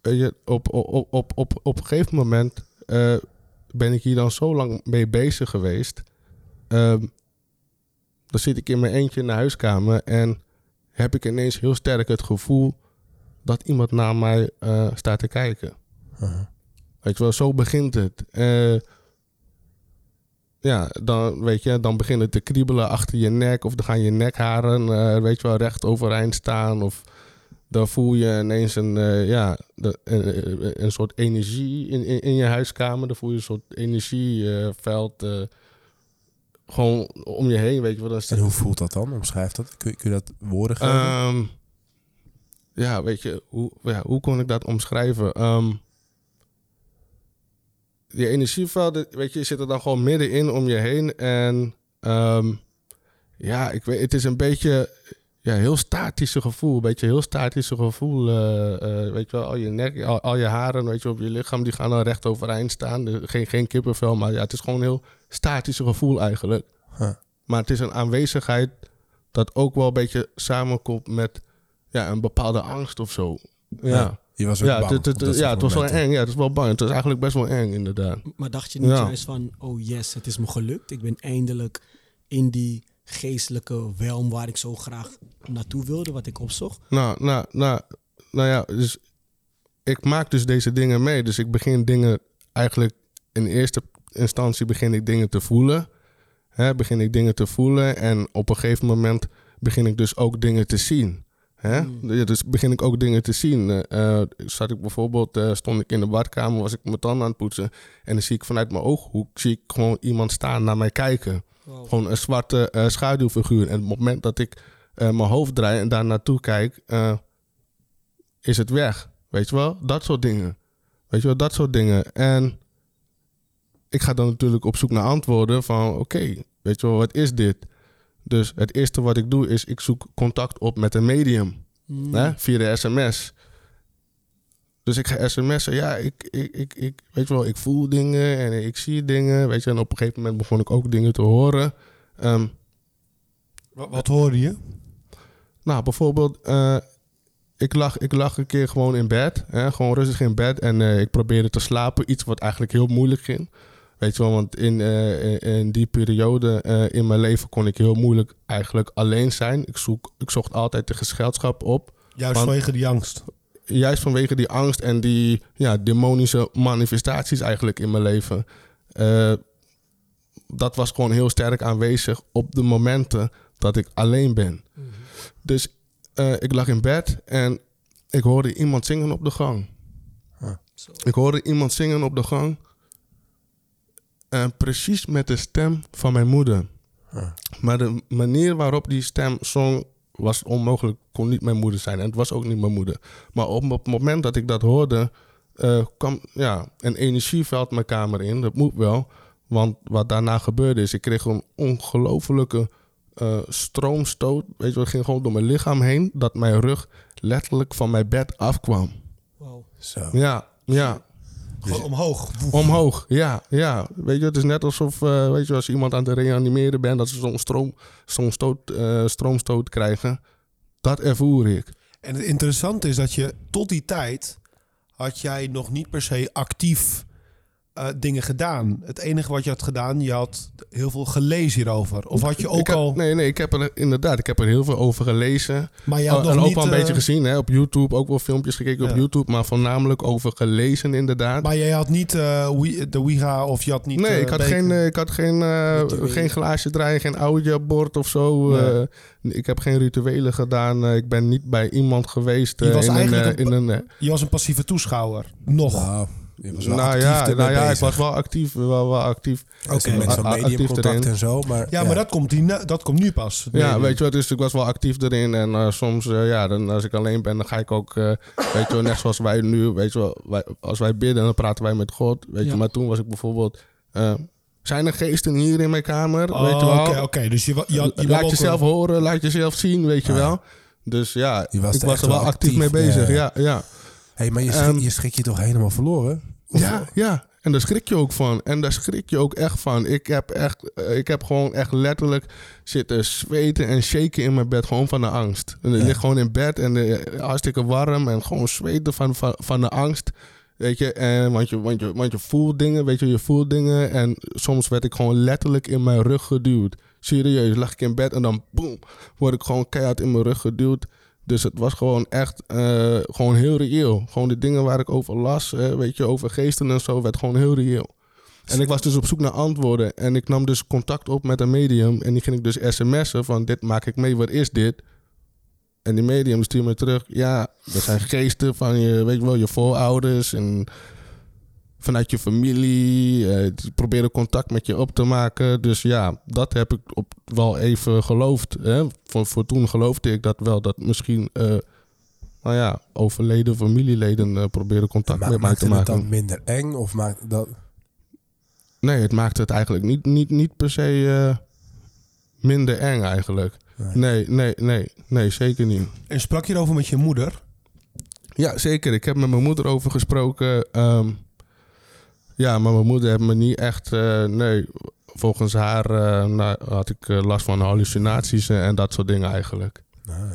Weet je, op, op, op, op, op, een gegeven moment ben ik hier dan zo lang mee bezig geweest. ehm, dan zit ik in mijn eentje in de huiskamer en heb ik ineens heel sterk het gevoel dat iemand naar mij eh, staat te kijken. Uh-huh. Weet je wel, zo begint het. Eh, ja, dan, weet je, dan begint het te kriebelen achter je nek. Of dan gaan je nekharen, eh, weet je wel, recht overeind staan. Of dan voel je ineens een, ja, de, een, een- soort energie in, in, in je huiskamer. Dan voel je een soort energieveld gewoon om je heen, weet je wel. Dan is En hoe voelt dat dan? Omschrijf dat. Kun je, kun je dat woorden geven? Ehm, ja, weet je, hoe, ja, hoe kon ik dat omschrijven? Ehm die energievelden, weet je, zitten dan gewoon middenin om je heen. En ehm, ja, ik weet, het is een beetje, ja, heel statische gevoel. Een beetje heel statische gevoel. eh, eh, weet je wel, al je nek, al, al je haren, weet je, op je lichaam, die gaan dan recht overeind staan. Dus geen, geen kippenvel, maar ja, het is gewoon heel statische gevoel eigenlijk. Huh. Maar het is een aanwezigheid dat ook wel een beetje samenkomt met ja, een bepaalde angst of zo. Ja, Ja, Je was ook ja, bang. ja het was wel eng. Ja, het is wel bang. Het is eigenlijk best wel eng, inderdaad. Maar dacht je niet Ja. juist van, oh yes, het is me gelukt. Ik ben eindelijk in die geestelijke welm waar ik zo graag naartoe wilde, wat ik opzocht. Nou, nou, nou, nou ja, dus ik maak dus deze dingen mee. Dus ik begin dingen eigenlijk in eerste instantie begin ik dingen te voelen. Hè, begin ik dingen te voelen en op een gegeven moment begin ik dus ook dingen te zien. Hè? Ja, Dus begin ik ook dingen te zien. Eh, zat ik bijvoorbeeld, eh, stond ik in de badkamer, was ik mijn tanden aan het poetsen. En dan zie ik vanuit mijn ooghoek zie ik gewoon iemand staan naar mij kijken. Gewoon een zwarte eh, schaduwfiguur. En op het moment dat ik mijn hoofd draai en daar naartoe kijk, is het weg. Weet je wel? Dat soort dingen. Weet je wel, dat soort dingen. En ik ga dan natuurlijk op zoek naar antwoorden van oké, weet je wel, wat is dit? Dus het eerste wat ik doe is ik zoek contact op met een medium. Hè? Via de sms. Dus ik ga sms'en. Ja, ik, ik, ik, ik, weet je wel, ik voel dingen en ik zie dingen. Weet je, en op een gegeven moment begon ik ook dingen te horen. Ehm, Wat, wat hoorde je? nou, bijvoorbeeld, eh, ik, lag, ik lag een keer gewoon in bed. Hè, gewoon rustig in bed. En eh, ik probeerde te slapen. Iets wat eigenlijk heel moeilijk ging. Weet je wel, want in, eh, in, die periode eh, in mijn leven kon ik heel moeilijk eigenlijk alleen zijn. Ik, zoek, ik zocht altijd de gezelschap op. Juist Want- vanwege die angst. Juist vanwege die angst en die ja, demonische manifestaties eigenlijk in mijn leven. Eh, dat was gewoon heel sterk aanwezig op de momenten dat ik alleen ben. Dus eh, ik lag in bed en ik hoorde iemand zingen op de gang. Ik hoorde iemand zingen op de gang. En precies met de stem van mijn moeder. Maar de manier waarop die stem zong was onmogelijk. Kon niet mijn moeder zijn. En het was ook niet mijn moeder. Maar op het moment dat ik dat hoorde, eh, kwam ja, een energieveld mijn kamer in. Dat moet wel. Want wat daarna gebeurde is, ik kreeg een ongelofelijke eh, stroomstoot. Weet je, het ging gewoon door mijn lichaam heen. Dat mijn rug letterlijk van mijn bed afkwam. Zo. Ja, ja. Gewoon omhoog. Omhoog, ja, ja. Weet je, het is net alsof, eh, weet je, als je iemand aan het reanimeren bent, dat ze zo'n stroom, zo'n stoot, eh, stroomstoot krijgen. Dat ervoer ik. En het interessante is dat je tot die tijd had jij nog niet per se actief eh, dingen gedaan. Het enige wat je had gedaan, je had heel veel gelezen hierover. Of had je ook ik heb, al... Nee, nee, ik heb er inderdaad, ik heb er heel veel over gelezen. Maar je had Oh, nog en ook niet, wel een eh, beetje gezien hè, op YouTube, ook wel filmpjes gekeken op. YouTube, maar voornamelijk over gelezen inderdaad. Maar jij had niet eh, de Ouija of je had niet... nee, eh, ik had geen, eh, ik had geen, eh, geen glaasje draaien, geen audiobord of zo. Nee. eh, ik heb geen rituelen gedaan. eh, ik ben niet bij iemand geweest Je eh, was in, een, eigenlijk eh, een- in een, eh, Je was een passieve toeschouwer. Nog. Nou, je was wel nou actief ja, nou ja ik was wel actief, wel, wel actief. Oké, Oké. met zo'n mediumcontact erin. en zo. Maar, ja, maar dat komt, die, na- dat komt nu pas. Ja, weet je wat, dus ik was wel actief erin. En eh, soms, eh, ja, dan, als ik alleen ben, dan ga ik ook, eh, weet je wel, net zoals wij nu, weet je wel, wij, als wij bidden, dan praten wij met God. Weet Ja. je, maar toen was ik bijvoorbeeld, zijn er geesten hier in mijn kamer? Oh, weet je wel? Oké, oké. Dus je, je, je laat jezelf wel- horen, laat jezelf zien, weet je Ah, wel. Dus ja, was ik was er wel wel actief, actief, mee bezig. ja. Ja, ja. Hey, maar je, schrik, Ehm, je schrik je toch helemaal verloren? Of- Ja, ja. En daar schrik je ook van. En daar schrik je ook echt van. Ik heb, echt, eh, ik heb gewoon echt letterlijk zitten zweten en shaken in mijn bed. Gewoon van de angst. En ik Ja. lig gewoon in bed en eh, hartstikke warm. En gewoon zweten van, van, van de angst. Weet je, en, want, je, want, je, want je voelt dingen, weet je, je voelt dingen. En soms werd ik gewoon letterlijk in mijn rug geduwd. Serieus, lag ik in bed en dan boem, word ik gewoon keihard in mijn rug geduwd. Dus het was gewoon echt eh, gewoon heel reëel. Gewoon de dingen waar ik over las, eh, weet je, over geesten en zo, werd gewoon heel reëel. En ik was dus op zoek naar antwoorden. En ik nam dus contact op met een medium. En die ging ik dus sms'en van dit maak ik mee, wat is dit? En die medium stuurde me terug. Ja, dat zijn geesten van je, weet je wel, je voorouders en vanuit je familie. eh, die proberen contact met je op te maken. Dus ja, dat heb ik op, wel even geloofd. Hè? Voor, voor toen geloofde ik dat wel. Dat misschien, eh, nou ja, overleden familieleden eh, proberen contact met mij te maakte het maken. dan minder eng? Of maakt dat... Nee, het maakte het eigenlijk niet, niet, niet per se eh, minder eng eigenlijk. Nee, nee, nee, nee, zeker niet. En sprak je erover met je moeder? Ja, zeker. Ik heb met mijn moeder over gesproken. ehm, ja, maar mijn moeder heeft me niet echt... eh, nee, volgens haar eh, nou, had ik eh, last van hallucinaties en, en dat soort dingen eigenlijk.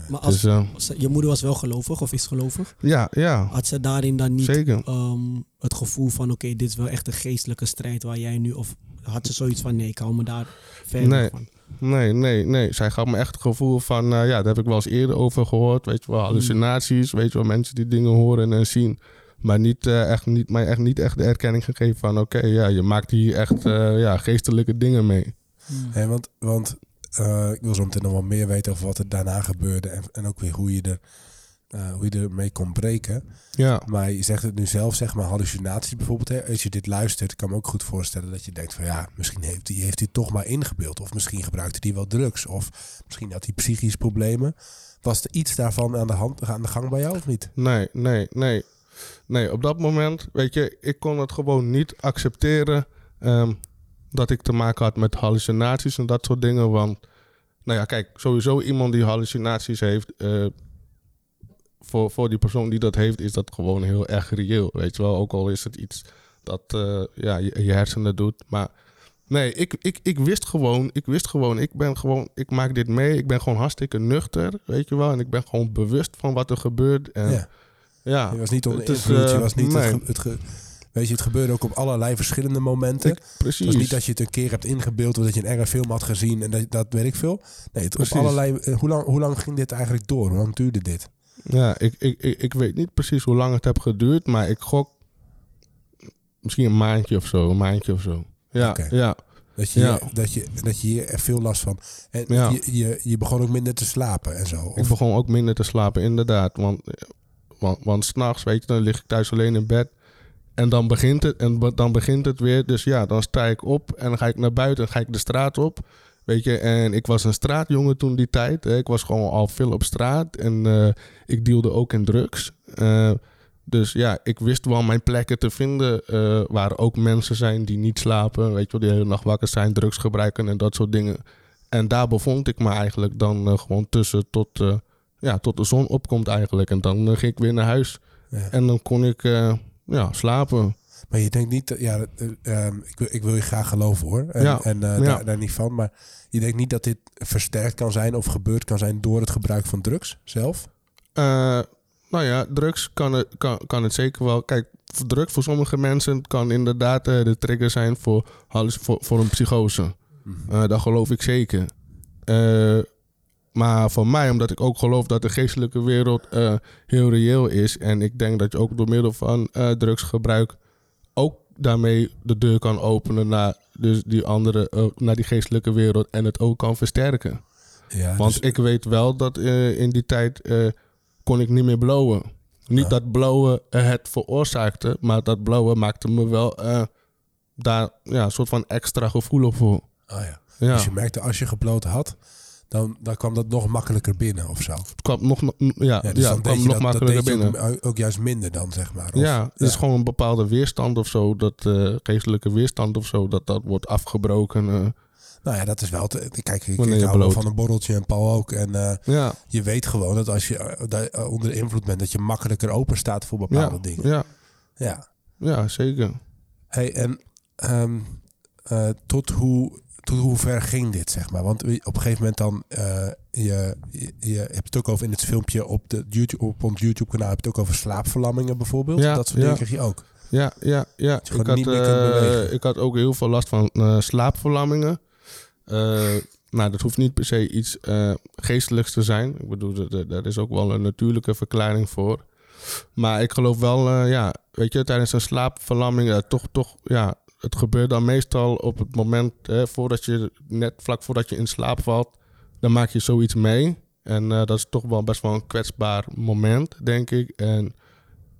Maar als, Dus, als- je moeder was wel gelovig of is gelovig? ja, ja, Had ze daarin dan niet zeker. ehm, het gevoel van... oké, dit is wel echt een geestelijke strijd waar jij nu... of had ze zoiets van... nee, ik hou me daar verder Nee. van. Nee, nee, nee. Zij gaf me echt het gevoel van... eh, ja, daar heb ik wel eens eerder over gehoord. Weet je wel, hallucinaties. Weet je wel, mensen die dingen horen en zien. Maar niet, eh, echt, niet, mij echt niet echt de erkenning gegeven van... oké, ja, je maakt hier echt eh, ja, geestelijke dingen mee. Hè, want want eh, ik wil zo meteen nog wel meer weten over wat er daarna gebeurde. En, en ook weer hoe je, er, eh, hoe je ermee kon breken. Ja, Maar je zegt het nu zelf, zeg maar hallucinaties bijvoorbeeld. Hè? Als je dit luistert, kan ik me ook goed voorstellen dat je denkt van ja, misschien heeft hij heeft hij toch maar ingebeeld. Of misschien gebruikte hij wel drugs. Of misschien had hij psychische problemen. Was er iets daarvan aan de, hand, aan de gang bij jou of niet? nee, nee, nee. Nee, op dat moment, weet je, ik kon het gewoon niet accepteren... ehm, dat ik te maken had met hallucinaties en dat soort dingen. Want, nou ja, kijk, sowieso iemand die hallucinaties heeft... eh, voor, voor die persoon die dat heeft, is dat gewoon heel erg reëel. Weet je wel, ook al is het iets dat eh, ja, je, hersenen doet. Maar nee, ik, ik, ik wist gewoon, ik wist gewoon, ik ben gewoon, ik maak dit mee. Ik ben gewoon hartstikke nuchter, weet je wel. En ik ben gewoon bewust van wat er gebeurt. En. Ja. Je was niet onder het invloed. eh, was niet nee. het, ge- het ge- Weet je, het gebeurde ook op allerlei verschillende momenten. Ik- Het precies. was niet dat je het een keer hebt ingebeeld of dat je een enge film had gezien en dat, dat weet ik veel. Nee, het, op Precies. allerlei. eh, Hoe lang, hoe lang ging dit eigenlijk door? Hoe lang duurde dit? Ja, ik, ik, ik, ik weet niet precies hoe lang het heb geduurd, maar ik gok misschien een maandje of zo, een maandje of zo. Ja, ja, Dat je, Ja. dat je, dat je hier veel last van. En Ja. je, je, je begon ook minder te slapen en zo. ik begon ook minder te slapen, inderdaad. Want, want, want s'nachts, weet je, dan lig ik thuis alleen in bed. En dan begint het, en dan begint het weer. Dus ja, dan sta ik op en dan ga ik naar buiten, ga ik de straat op. Weet je, en ik was een straatjongen toen die tijd. Ik was gewoon al veel op straat en eh, ik dealde ook in drugs. Eh, dus ja, ik wist wel mijn plekken te vinden eh, waar ook mensen zijn die niet slapen. Weet je wel, die hele nacht wakker zijn, drugs gebruiken en dat soort dingen. En daar bevond ik me eigenlijk dan gewoon tussen tot, ja, tot de zon opkomt eigenlijk. En dan eh, ging ik weer naar huis Ja. en dan kon ik eh, ja, slapen. Maar je denkt niet, ja, eh, ehm, ik, wil, ik wil je graag geloven hoor. En, Ja, en ja. daar, daar niet van. Maar je denkt niet dat dit versterkt kan zijn of gebeurd kan zijn door het gebruik van drugs zelf? Nou ja, drugs kan het, kan, kan het zeker wel. Kijk, drugs voor sommige mensen kan inderdaad de trigger zijn voor, voor, voor een psychose. Eh, dat geloof ik zeker. Eh, maar voor mij, omdat ik ook geloof dat de geestelijke wereld eh, heel reëel is. En ik denk dat je ook door middel van eh, drugsgebruik ook daarmee de deur kan openen naar dus die andere, eh, naar die geestelijke wereld. En het ook kan versterken. Ja, Want dus- ik weet wel dat in die tijd kon ik niet meer blowen. Niet Ja. dat blowen het veroorzaakte, maar dat blowen maakte me wel daar ja, een soort van extra gevoelig voor. oh ja. Ja, Dus je merkte als je gebloot had, dan, dan kwam dat nog makkelijker binnen of zo. het kwam nog, ja, dus het kwam nog dat, makkelijker binnen. ook, ook juist minder dan, zeg maar. Of- ja, het is gewoon een bepaalde weerstand of zo, dat eh, geestelijke weerstand of zo, dat dat wordt afgebroken. eh. Nou ja, dat is wel... Te, kijk, ik, ik hou van een borreltje en Paul ook. En eh, ja, je weet gewoon dat als je daar, onder invloed bent... dat je makkelijker open staat voor bepaalde dingen. ja, Ja. ja, zeker. Hey, en eh, tot, hoe, tot hoe ver ging dit, zeg maar? Want op een gegeven moment dan... eh, je, je, je hebt het ook over in het filmpje op, de YouTube, op ons YouTube-kanaal... heb je het ook over slaapverlammingen bijvoorbeeld. Ja, dat soort ja. dingen kreeg je ook. Ja, ja, ja. Ik had, eh, ik had ook heel veel last van eh, slaapverlammingen. Nou, dat hoeft niet per se iets geestelijks te zijn. Ik bedoel, daar is ook wel een natuurlijke verklaring voor. Maar ik geloof wel, ja, weet je, tijdens een slaapverlamming, toch, toch, ja, het gebeurt dan meestal op het moment, hè, voordat je, net vlak voordat je in slaap valt, dan maak je zoiets mee. En eh, dat is toch wel best wel een kwetsbaar moment, denk ik. En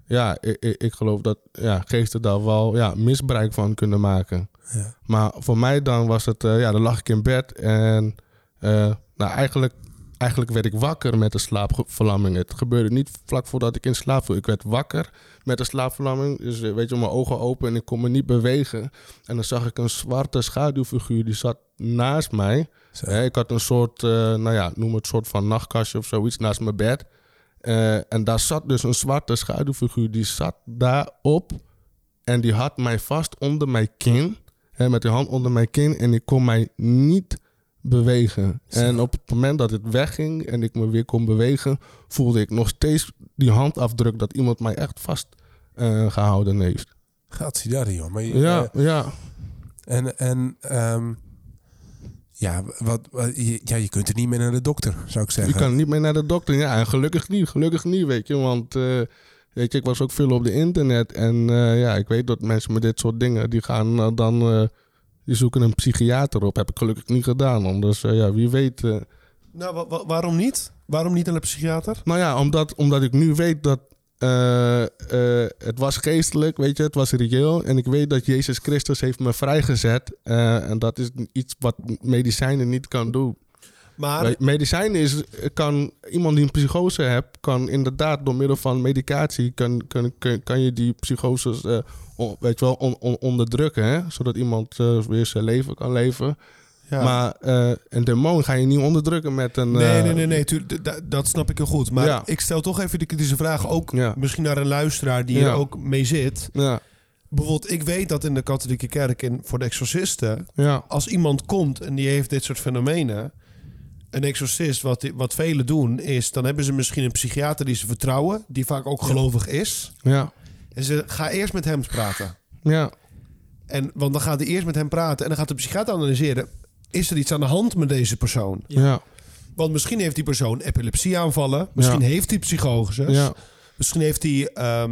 ja, ik, ik, ik geloof dat ja, geesten daar wel ja, misbruik van kunnen maken. Ja. Maar voor mij dan was het, eh, ja, dan lag ik in bed en eh, nou, eigenlijk, eigenlijk werd ik wakker met de slaapverlamming. Het gebeurde niet vlak voordat ik in slaap viel. Ik werd wakker met de slaapverlamming. Dus eh, weet je, mijn ogen open en ik kon me niet bewegen. En dan zag ik een zwarte schaduwfiguur die zat naast mij. Ik had een soort, eh, nou ja, noem het soort van nachtkastje of zoiets naast mijn bed. Eh, en daar zat dus een zwarte schaduwfiguur. Die zat daarop en die had mij vast onder mijn kin. Hè, met die hand onder mijn kin. En ik kon mij niet bewegen. En op het moment dat het wegging en ik me weer kon bewegen... voelde ik nog steeds die handafdruk dat iemand mij echt vast eh, gehouden heeft. Gaat daar, joh. Maar je, Ja, eh, ja. en en ehm, ja, wat, wat- je, ja, je kunt er niet meer naar de dokter, zou ik Je zeggen. kan niet meer naar de dokter. Ja, en gelukkig niet. Gelukkig niet, weet je. Want eh, weet je, ik was ook veel op de internet. En ja, ik weet dat mensen met dit soort dingen... die gaan dan... die zoeken een psychiater op. Heb ik gelukkig niet gedaan. Anders, ja, wie weet... eh, Nou, wa- wa- waarom niet? Waarom niet aan de psychiater? Nou ja, omdat, omdat ik nu weet dat eh, eh, het was geestelijk, weet je, het was reëel. En ik weet dat Jezus Christus heeft me vrijgezet. En dat is iets wat medicijnen niet kan doen. Maar Medicijnen is, kan iemand die een psychose hebt, kan inderdaad door middel van medicatie, kan, kan, kan, kan je die psychoses, eh, on- weet je wel, on- on- onderdrukken. Hè? Zodat iemand eh, weer zijn leven kan leven. ja. Maar eh, een demon ga je niet onderdrukken met een... Nee, nee, nee, nee tuur- dat snap ik heel goed. Maar Ja. ik stel toch even de kritische vraag, ook Ja. misschien naar een luisteraar die er ook mee zit. Ja, Bijvoorbeeld, ik weet dat in de katholieke kerk in, voor de exorcisten, ja, als iemand komt en die heeft dit soort fenomenen, een exorcist, wat, wat velen doen, is dan hebben ze misschien een psychiater die ze vertrouwen, die vaak ook gelovig is. ja, En ze ga eerst met hem praten. ja. En, want dan gaat hij eerst met hem praten en dan gaat de psychiater analyseren. Is er iets aan de hand met deze persoon? Ja, Want misschien heeft die persoon epilepsieaanvallen. Misschien Ja. heeft hij psychoses. ja, Misschien heeft hij... ehm,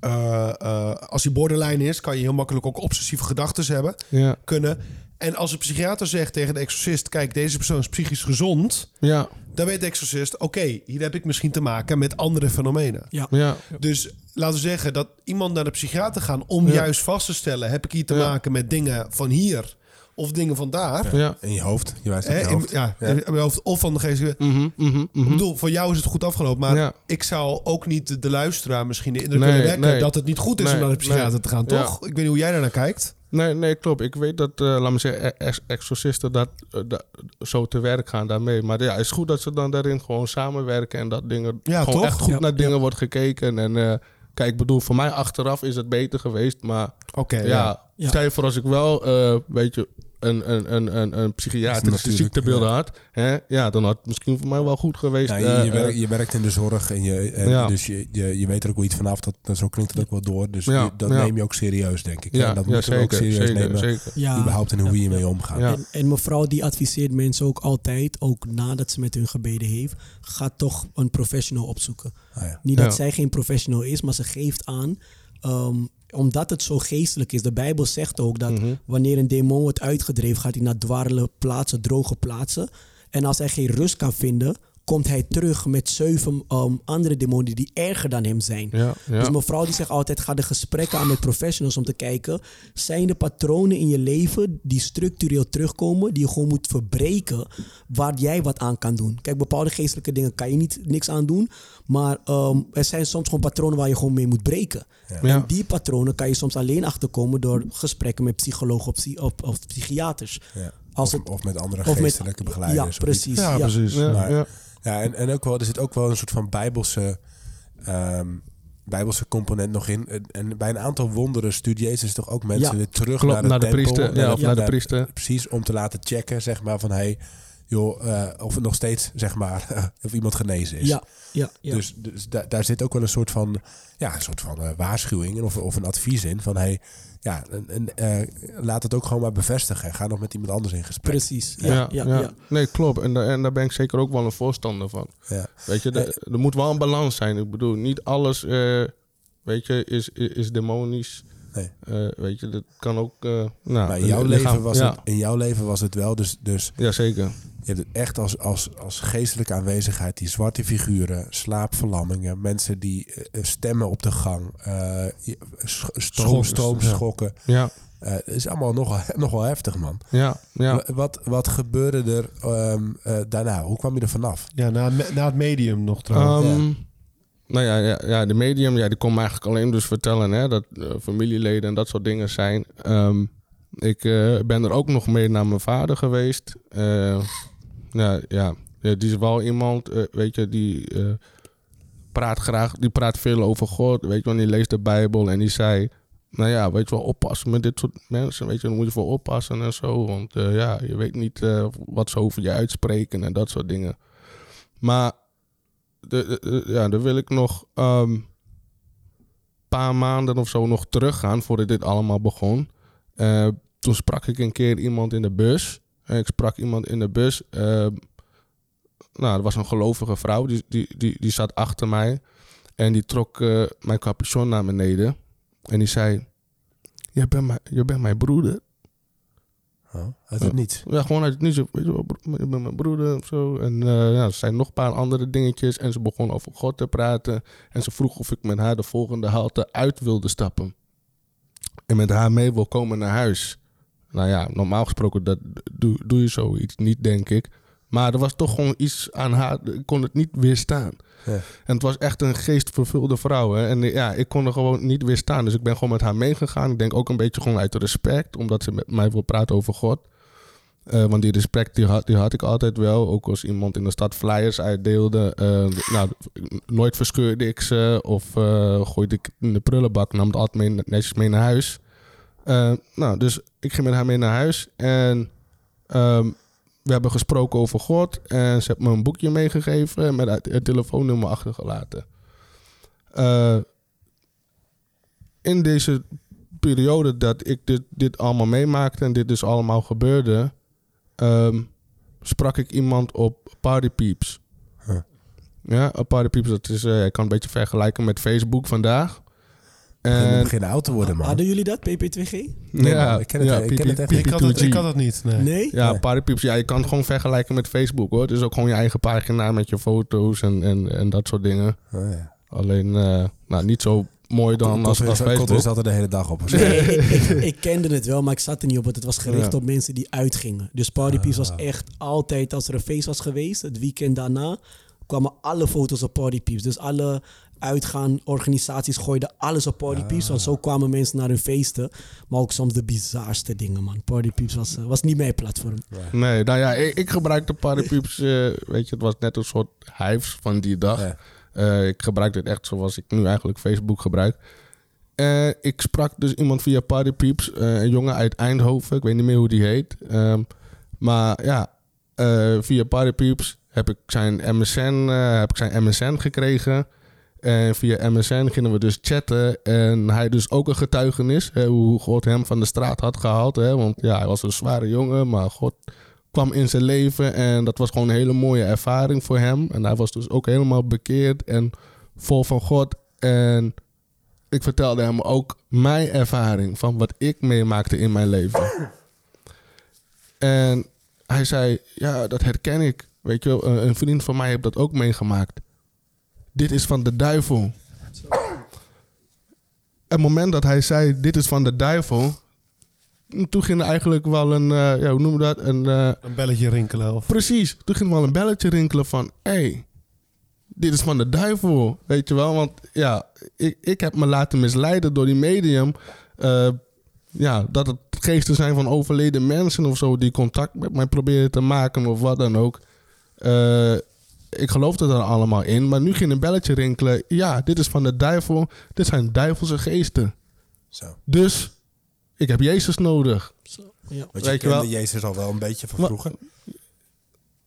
eh, eh, als hij borderline is, kan je heel makkelijk ook obsessieve gedachten hebben. ja, Kunnen. En als de psychiater zegt tegen de exorcist... kijk, deze persoon is psychisch gezond... ja, dan weet de exorcist... oké, hier heb ik misschien te maken met andere fenomenen. ja, Dus laten we zeggen dat iemand naar de psychiater gaat... om Ja. juist vast te stellen... heb ik hier te Ja. maken met dingen van hier... of dingen van daar... ja. In je hoofd. Je wijst je in- hoofd. ja, Ja. in mijn hoofd of van de geestelijke... Mhm, mhm, Ik mhm. bedoel, voor jou is het goed afgelopen. Maar Ja. ik zou ook niet de, luisteraar misschien de indruk Nee, kunnen wekken... nee. dat het niet goed is om naar de psychiater nee. te gaan, Ja. toch? Ik weet niet hoe jij daar naar kijkt. Nee, nee, klopt. Ik weet dat, eh laat me zeggen, ex- exorcisten dat, eh, dat zo te werk gaan daarmee. Maar ja, het is goed dat ze dan daarin gewoon samenwerken en dat dingen Ja, gewoon toch? echt goed Ja. naar dingen wordt gekeken. En eh, kijk, ik bedoel, voor mij achteraf is het beter geweest. Maar Oké, ja, Ja. stel je voor als ik wel, eh, weet je, een, een, een, een, een psychiatrische Natuurlijk, ziektebeelden ja. had, hè, ja, dan had het misschien voor mij wel goed geweest. Nou, je, eh, je, eh, werkt, je werkt in de zorg en, je, en Ja. dus je, je, je weet er ook wel iets vanaf. Dat, dat, zo klinkt het ook wel door. Dus Ja, je- dat ja. neem je ook serieus, denk ik. ja, En dat ja, moeten we ook serieus zeker, nemen. zeker. Ja. Überhaupt en hoe je mee omgaat. Ja. En, en mevrouw die adviseert mensen ook altijd, ook nadat ze met hun gebeden heeft, ga toch een professional opzoeken. Ah, ja. Niet dat Ja. zij geen professional is, maar ze geeft aan, ehm, omdat het zo geestelijk is. De Bijbel zegt ook dat Mhm. wanneer een demon wordt uitgedreven, gaat hij naar dwarrele plaatsen, droge plaatsen. En als hij geen rust kan vinden, komt hij terug met zeven ehm, andere demonen die erger dan hem zijn. Ja, ja. Dus mevrouw die zegt altijd, ga de gesprekken aan met professionals om te kijken, zijn er patronen in je leven die structureel terugkomen, die je gewoon moet verbreken, waar jij wat aan kan doen. Kijk, bepaalde geestelijke dingen kan je niet niks aan doen, maar ehm, er zijn soms gewoon patronen waar je gewoon mee moet breken. Ja. En die patronen kan je soms alleen achterkomen door gesprekken met psychologen of, of, of psychiaters. Ja. Als Of, het, of met andere of met- geestelijke begeleiders. Ja, precies. Ja, precies. Ja, Maar- ja. En, en ook wel, er zit ook wel een soort van bijbelse, ehm, bijbelse component nog in. En, en bij een aantal wonderen is het toch ook mensen Ja, weer terug Klopt, naar de, naar de tempel, priester. Ja, of naar de priester. Precies, om te laten checken, zeg maar, van hey, joh, eh, of het nog steeds, zeg maar, of iemand genezen is. Ja, ja, ja. Dus, dus da- daar zit ook wel een soort van, ja, een soort van eh, waarschuwing in of, of een advies in van, hey, ja, en, en, eh, laat het ook gewoon maar bevestigen. Ga nog met iemand anders in gesprek. Precies. Ja, ja, ja. Nee, klopt. En, daar- en daar ben ik zeker ook wel een voorstander van. Ja. Weet je, er, er moet wel een balans zijn. Ik bedoel, niet alles, eh, weet je, is, is, is demonisch. Nee. Eh, weet je, dat kan ook... eh nou, Maar in jouw, leven was ja. het, in jouw leven was het wel, dus, dus Ja, zeker. je hebt het echt als, als, als geestelijke aanwezigheid, die zwarte figuren, slaapverlammingen, mensen die eh, stemmen op de gang, eh, stroom, stroomschokken. Ja, Eh, Het is allemaal nogal, nogal heftig, man. ja, ja. Wa- Wat, wat gebeurde er ehm, eh, daarna? Hoe kwam je er vanaf? Ja, na, na het medium nog trouwens. Ehm, Nou ja, ja, de medium, ja, die kon me eigenlijk alleen dus vertellen hè, dat eh, familieleden en dat soort dingen zijn. Ehm, ik eh, ben er ook nog mee naar mijn vader geweest. Eh, ja, ja, die is wel iemand, weet je, die praat graag, die praat veel over God, weet je wel, die leest de Bijbel en die zei, nou ja, weet je wel, oppassen met dit soort mensen, weet je, moet je voor oppassen en zo, want ja, je weet niet wat ze over je uitspreken en dat soort dingen. Maar de, ja, dan wil ik nog een paar maanden of zo nog teruggaan voordat dit allemaal begon. Eh, toen sprak ik een keer iemand in de bus. Eh, ik sprak iemand in de bus. eh, nou, er was een gelovige vrouw, die, die, die, die zat achter mij. En die trok eh, mijn capuchon naar beneden. En die zei, je bent mijn, je bent mijn broeder. Oh, uit het Ja. niets. Ja, gewoon uit het niets. Weet je wel, bro- je bent mijn broeder of zo. En eh, ja, er zijn nog een paar andere dingetjes. En ze begon over God te praten. En ze vroeg of ik met haar de volgende halte uit wilde stappen. En met haar mee wil komen naar huis. Nou ja, normaal gesproken dat, doe, doe je zoiets niet, denk ik. Maar er was toch gewoon iets aan haar. Ik kon het niet weerstaan. En het was echt een geestvervulde vrouw. Hè? En ja, ik kon er gewoon niet weerstaan. Dus ik ben gewoon met haar meegegaan. Ik denk ook een beetje gewoon uit respect. Omdat ze met mij wil praten over God. Eh, want die respect die had, die had ik altijd wel. Ook als iemand in de stad flyers uitdeelde. eh, nou, nooit verscheurde ik ze. Of eh, gooide ik in de prullenbak. Nam het altijd mee, netjes mee naar huis. Nou, dus ik ging met haar mee naar huis. En ehm, we hebben gesproken over God. En ze heeft me een boekje meegegeven. Met het, telefoonnummer achtergelaten. Eh, in deze periode dat ik dit, dit allemaal meemaakte. En dit dus allemaal gebeurde. ehm, sprak ik iemand op Party Peeps. Huh. Ja, op Party Peeps, dat is, eh, ik kan een beetje vergelijken met Facebook vandaag. En En, beginnen oud te worden, man. Hadden jullie dat, PP2G? Nee, man, ik ken het- ik ken het echt niet. ik, had het, ik had het niet. Nee. Nee? Ja, Nee. Party Peeps, ja, je kan het gewoon vergelijken met Facebook hoor. Het is ook gewoon je eigen pagina met je foto's en, en, en dat soort dingen. Oh, ja. Alleen, eh, nou, niet zo mooi dan als, Facebook. is altijd de hele dag op. Nee, ik, ik, ik kende het wel, maar ik zat er niet op. Want het was gericht Ja. op mensen die uitgingen. Dus Party Peeps was Ah. echt altijd, als er een feest was geweest, het weekend daarna, kwamen alle foto's op Party Peeps. Dus alle uitgaan, organisaties gooiden alles op Party Peeps. Want zo kwamen mensen naar hun feesten. Maar ook soms de bizarste dingen, man. Party Peeps was, eh, was niet mijn platform. Nee, nou ja, ik, ik gebruikte Party Peeps, eh, weet je, het was net een soort hives van die dag. Ja. Eh, ik gebruikte het echt zoals ik nu eigenlijk Facebook gebruik. Eh, ik sprak dus iemand via Party Peeps, eh, een jongen uit Eindhoven. Ik weet niet meer hoe die heet. Ehm, maar ja, eh, via Party Peeps heb ik zijn MSN, eh, heb ik zijn MSN gekregen. En via MSN gingen we dus chatten. En hij dus ook een getuigenis. Hè, hoe God hem van de straat had gehaald. Hè, want ja, hij was een zware jongen. Maar God kwam in zijn leven. En dat was gewoon een hele mooie ervaring voor hem. En hij was dus ook helemaal bekeerd en vol van God. En ik vertelde hem ook mijn ervaring van wat ik meemaakte in mijn leven. En hij zei, ja, dat herken ik. Weet je, een vriend van mij heeft dat ook meegemaakt. Dit is van de duivel. Het moment dat hij zei, dit is van de duivel... Toen ging er eigenlijk wel een, eh, ja, hoe noemen we dat? Een, eh, Een belletje rinkelen. Of... Precies. Toen ging wel een belletje rinkelen van... hé, hey, dit is van de duivel. Weet je wel? Want ja, ik, ik heb me laten misleiden door die medium. eh, ja, dat het geesten zijn van overleden mensen of zo... die contact met mij proberen te maken of wat dan ook. Ik geloofde er allemaal in. Maar nu ging een belletje rinkelen. Ja, dit is van de duivel. Dit zijn duivelse geesten. Zo. Dus ik heb Jezus nodig. Zo, ja. Want je Weet je kende wel- Jezus al wel een beetje van Maar- vroeger.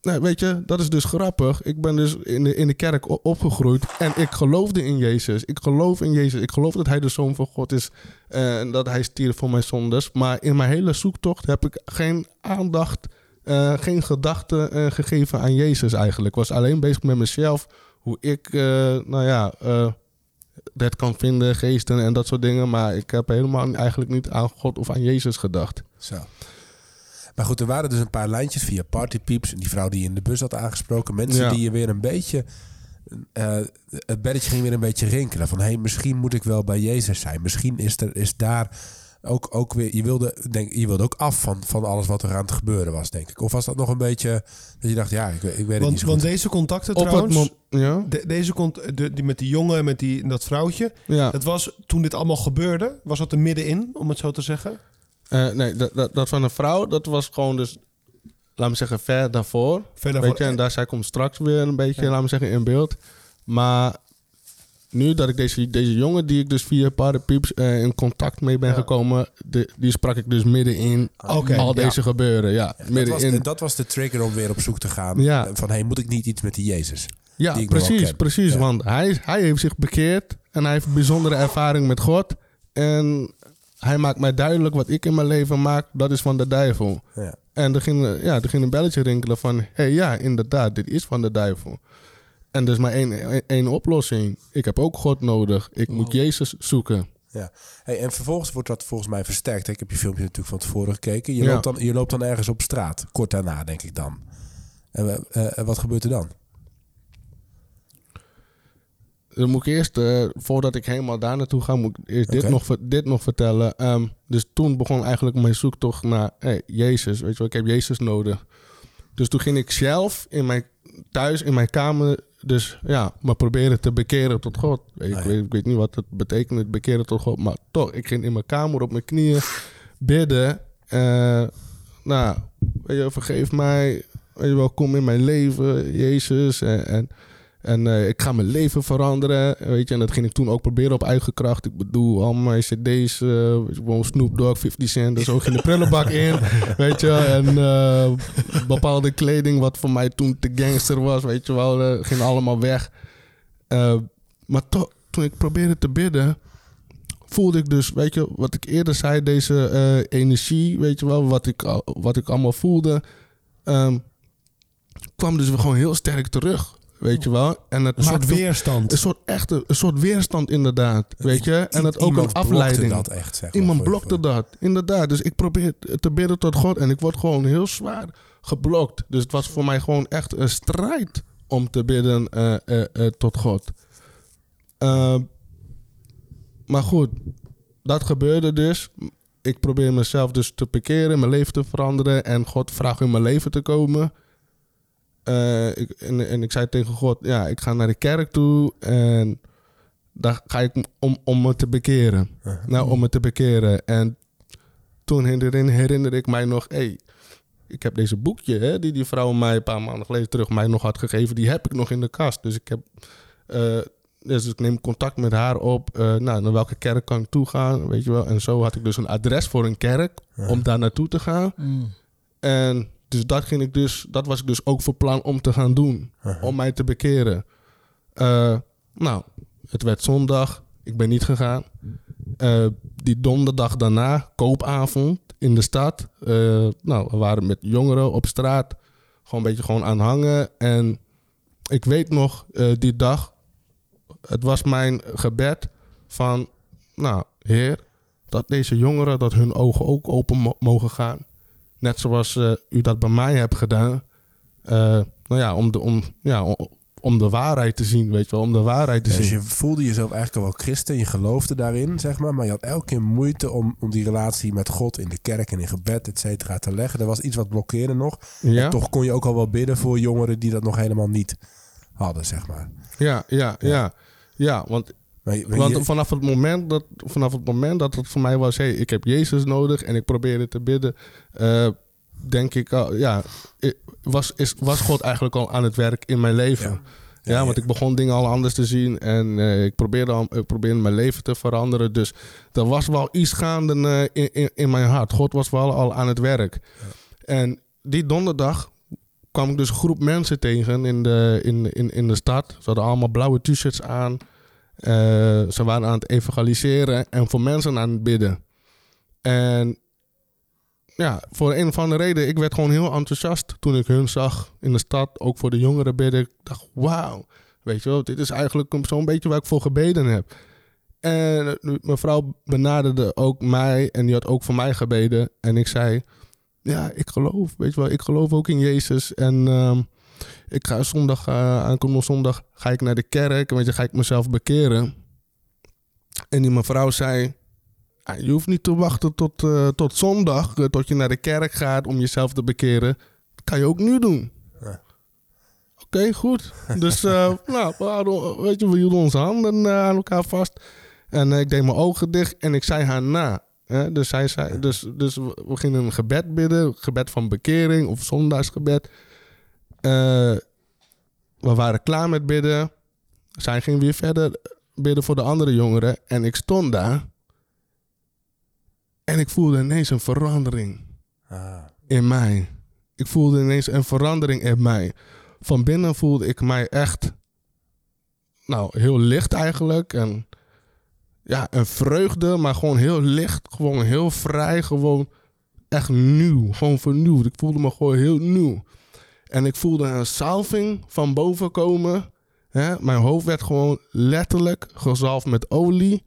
nou, weet je, dat is dus grappig. Ik ben dus in de, in de kerk opgegroeid en ik geloofde in Jezus. Ik geloof in Jezus. Ik geloof dat hij de Zoon van God is eh, en dat hij stierf voor mijn zondes. Maar in mijn hele zoektocht heb ik geen aandacht, eh, geen gedachte eh, gegeven aan Jezus eigenlijk. Ik was alleen bezig met mezelf, hoe ik, eh, nou ja, dat kan vinden, geesten en dat soort dingen. Maar ik heb helemaal eigenlijk niet aan God of aan Jezus gedacht. Zo. Maar goed, er waren dus een paar lijntjes via Partypeeps. Die vrouw die je in de bus had aangesproken. Mensen Ja. die je weer een beetje... het belletje ging weer een beetje rinkelen. Van, hé, hey, misschien moet ik wel bij Jezus zijn. Misschien is, er, is daar ook, ook weer... Je wilde, denk, je wilde ook af van, van alles wat er aan het gebeuren was, denk ik. Of was dat nog een beetje... Dat je dacht, ja, ik, ik weet het niet Want, zo want goed. deze contacten Op trouwens... mom- ja, de- deze cont de, die met die jongen en met die, dat vrouwtje. ja. Dat was toen dit allemaal gebeurde. Was dat er middenin, om het zo te zeggen? Eh, nee, dat, dat, dat van een vrouw, dat was gewoon dus, laat me zeggen, ver daarvoor. Verder Weet je, en daar zij komt straks weer een beetje, Ja. laat me zeggen, in beeld. Maar nu dat ik deze, deze jongen, die ik dus via Parapieps eh in contact mee ben Ja. gekomen, de, die sprak ik dus middenin Oké, al ja. deze gebeuren. Ja, dat, was, dat was de trigger om weer op zoek te gaan. Van, hey, moet ik niet iets met die Jezus? Ja, die precies, precies. Want hij, hij heeft zich bekeerd en hij heeft een bijzondere ervaring met God. En hij maakt mij duidelijk wat ik in mijn leven maak, dat is van de duivel. Ja. En er ging, ja, er ging een belletje rinkelen van... hé, hey, ja, inderdaad, dit is van de duivel. En er is maar één, één, oplossing. Ik heb ook God nodig. Ik moet Jezus zoeken. Ja. Hey, en vervolgens wordt dat volgens mij versterkt. Ik heb je filmpje natuurlijk van tevoren gekeken. Je, Ja. loopt, dan, je loopt dan ergens op straat. Kort daarna, denk ik dan. En eh, eh, wat gebeurt er dan? Dan moet ik eerst, eh, voordat ik helemaal daar naartoe ga... moet ik eerst dit, nog, dit nog vertellen. Ehm, dus toen begon eigenlijk mijn zoektocht naar hey, Jezus. Weet je wel, ik heb Jezus nodig. Dus toen ging ik zelf in mijn, thuis in mijn kamer... dus ja, me proberen te bekeren tot God. Ik, Ah, ja. weet, ik weet niet wat het betekent, het bekeren tot God. Maar toch, ik ging in mijn kamer op mijn knieën bidden. Eh, nou, weet je, wel, vergeef mij. Weet je wel, kom in mijn leven, Jezus. En, en, en eh, ik ga mijn leven veranderen. Weet je, en dat ging ik toen ook proberen op eigen kracht. Ik bedoel, al mijn cd's, je, gewoon Snoop Dogg, 50 Cent. Dus ook in de prullenbak in. Weet je, en eh, bepaalde kleding wat voor mij toen te gangster was. Weet je wel, ging allemaal weg. Maar toch, toen ik probeerde te bidden voelde ik dus, weet je, wat ik eerder zei, deze energie, weet je wel, wat ik, wat ik allemaal voelde, ehm, kwam dus gewoon heel sterk terug, weet je wel. En het Een soort weerstand. Een soort echte, een soort weerstand inderdaad, weet je. En het ook Iemand een blokte afleiding. dat echt, zeg maar, Iemand blokte dat, inderdaad. Dus ik probeer te bidden tot God en ik word gewoon heel zwaar geblokt. Dus het was voor mij gewoon echt een strijd om te bidden eh, eh, eh, tot God. Eh, maar goed, dat gebeurde dus. Ik probeer mezelf dus te bekeren, mijn leven te veranderen en God vraagt in mijn leven te komen. Eh, ik, en, en ik zei tegen God, ja, ik ga naar de kerk toe en daar ga ik om, om me te bekeren. Nou, om me te bekeren. En toen herinner, herinner ik mij nog, hey, ik heb deze boekje hè, die die vrouw mij een paar maanden geleden terug mij nog had gegeven, die heb ik nog in de kast. Dus ik heb, eh, dus ik neem contact met haar op. eh, nou, naar welke kerk kan ik toe gaan, weet je wel. En zo had ik dus een adres voor een kerk om daar naartoe te gaan. En dus dat ging ik dus, dat was ik dus ook voor plan om te gaan doen, om mij te bekeren. Eh, nou, het werd zondag, ik ben niet gegaan. Eh, die donderdag daarna, koopavond in de stad. Eh, nou, we waren met jongeren op straat, gewoon een beetje gewoon aan hangen. En ik weet nog, die dag, het was mijn gebed van, nou, Heer, dat deze jongeren, dat hun ogen ook open mo- mogen gaan. Net zoals eh, u dat bij mij hebt gedaan. Eh, nou ja, om de, om, ja, om, om de waarheid te zien, weet je wel, om de waarheid te Dus zien. je voelde jezelf eigenlijk al wel christen. Je geloofde daarin, zeg maar. Maar je had elke keer moeite om, om die relatie met God in de kerk en in gebed, et cetera, te leggen. Er was iets wat blokkeerde nog. Ja? En toch kon je ook al wel bidden voor jongeren die dat nog helemaal niet hadden, zeg maar. Ja, ja, ja. Ja, want, Maar je- maar want je- vanaf, het moment dat, vanaf het moment dat het voor mij was... hey, ik heb Jezus nodig en ik probeerde te bidden... eh, denk ik, al, ja, was, is, was God eigenlijk al aan het werk in mijn leven. Ja. Ja, Ja, want ik begon dingen al anders te zien en eh, ik, probeerde al, ik probeerde mijn leven te veranderen. Dus er was wel iets gaande eh, in, in, in mijn hart. God was wel al aan het werk. En die donderdag kwam ik dus een groep mensen tegen in de, in, in, in de stad. Ze hadden allemaal blauwe t-shirts aan. Eh, ze waren aan het evangeliseren en voor mensen aan het bidden. En ja, voor een of andere reden, ik werd gewoon heel enthousiast toen ik hun zag in de stad. Ook voor de jongeren bidden. Ik dacht, wauw, weet je wel, dit is eigenlijk zo'n beetje waar ik voor gebeden heb. En eh, mevrouw benaderde ook mij en die had ook voor mij gebeden. En ik zei, ja, ik geloof, weet je wel, ik geloof ook in Jezus. En ehm, ik ga zondag, uh, aankomende zondag, ga ik naar de kerk en weet je, ga ik mezelf bekeren. En die mevrouw zei, ah, je hoeft niet te wachten tot, eh, tot zondag, eh, tot je naar de kerk gaat om jezelf te bekeren. Dat kan je ook nu doen. Ja. Oké, goed. Dus, nou, we hadden, weet je, we hielden onze handen aan elkaar vast. En ik deed mijn ogen dicht en ik zei haar na. Dus, zij zei, dus, dus we we gingen een gebed bidden, gebed van bekering of zondagsgebed. Eh, we waren klaar met bidden. Zij ging weer verder bidden voor de andere jongeren. En ik stond daar. En ik voelde ineens een verandering Ah, in mij. Ik voelde ineens een verandering in mij. Van binnen voelde ik mij echt, nou, heel licht eigenlijk. En ja, een vreugde, maar gewoon heel licht. Gewoon heel vrij, gewoon echt nieuw. Gewoon vernieuwd. Ik voelde me gewoon heel nieuw. En ik voelde een salving van boven komen. Hè? Mijn hoofd werd gewoon letterlijk gezalfd met olie.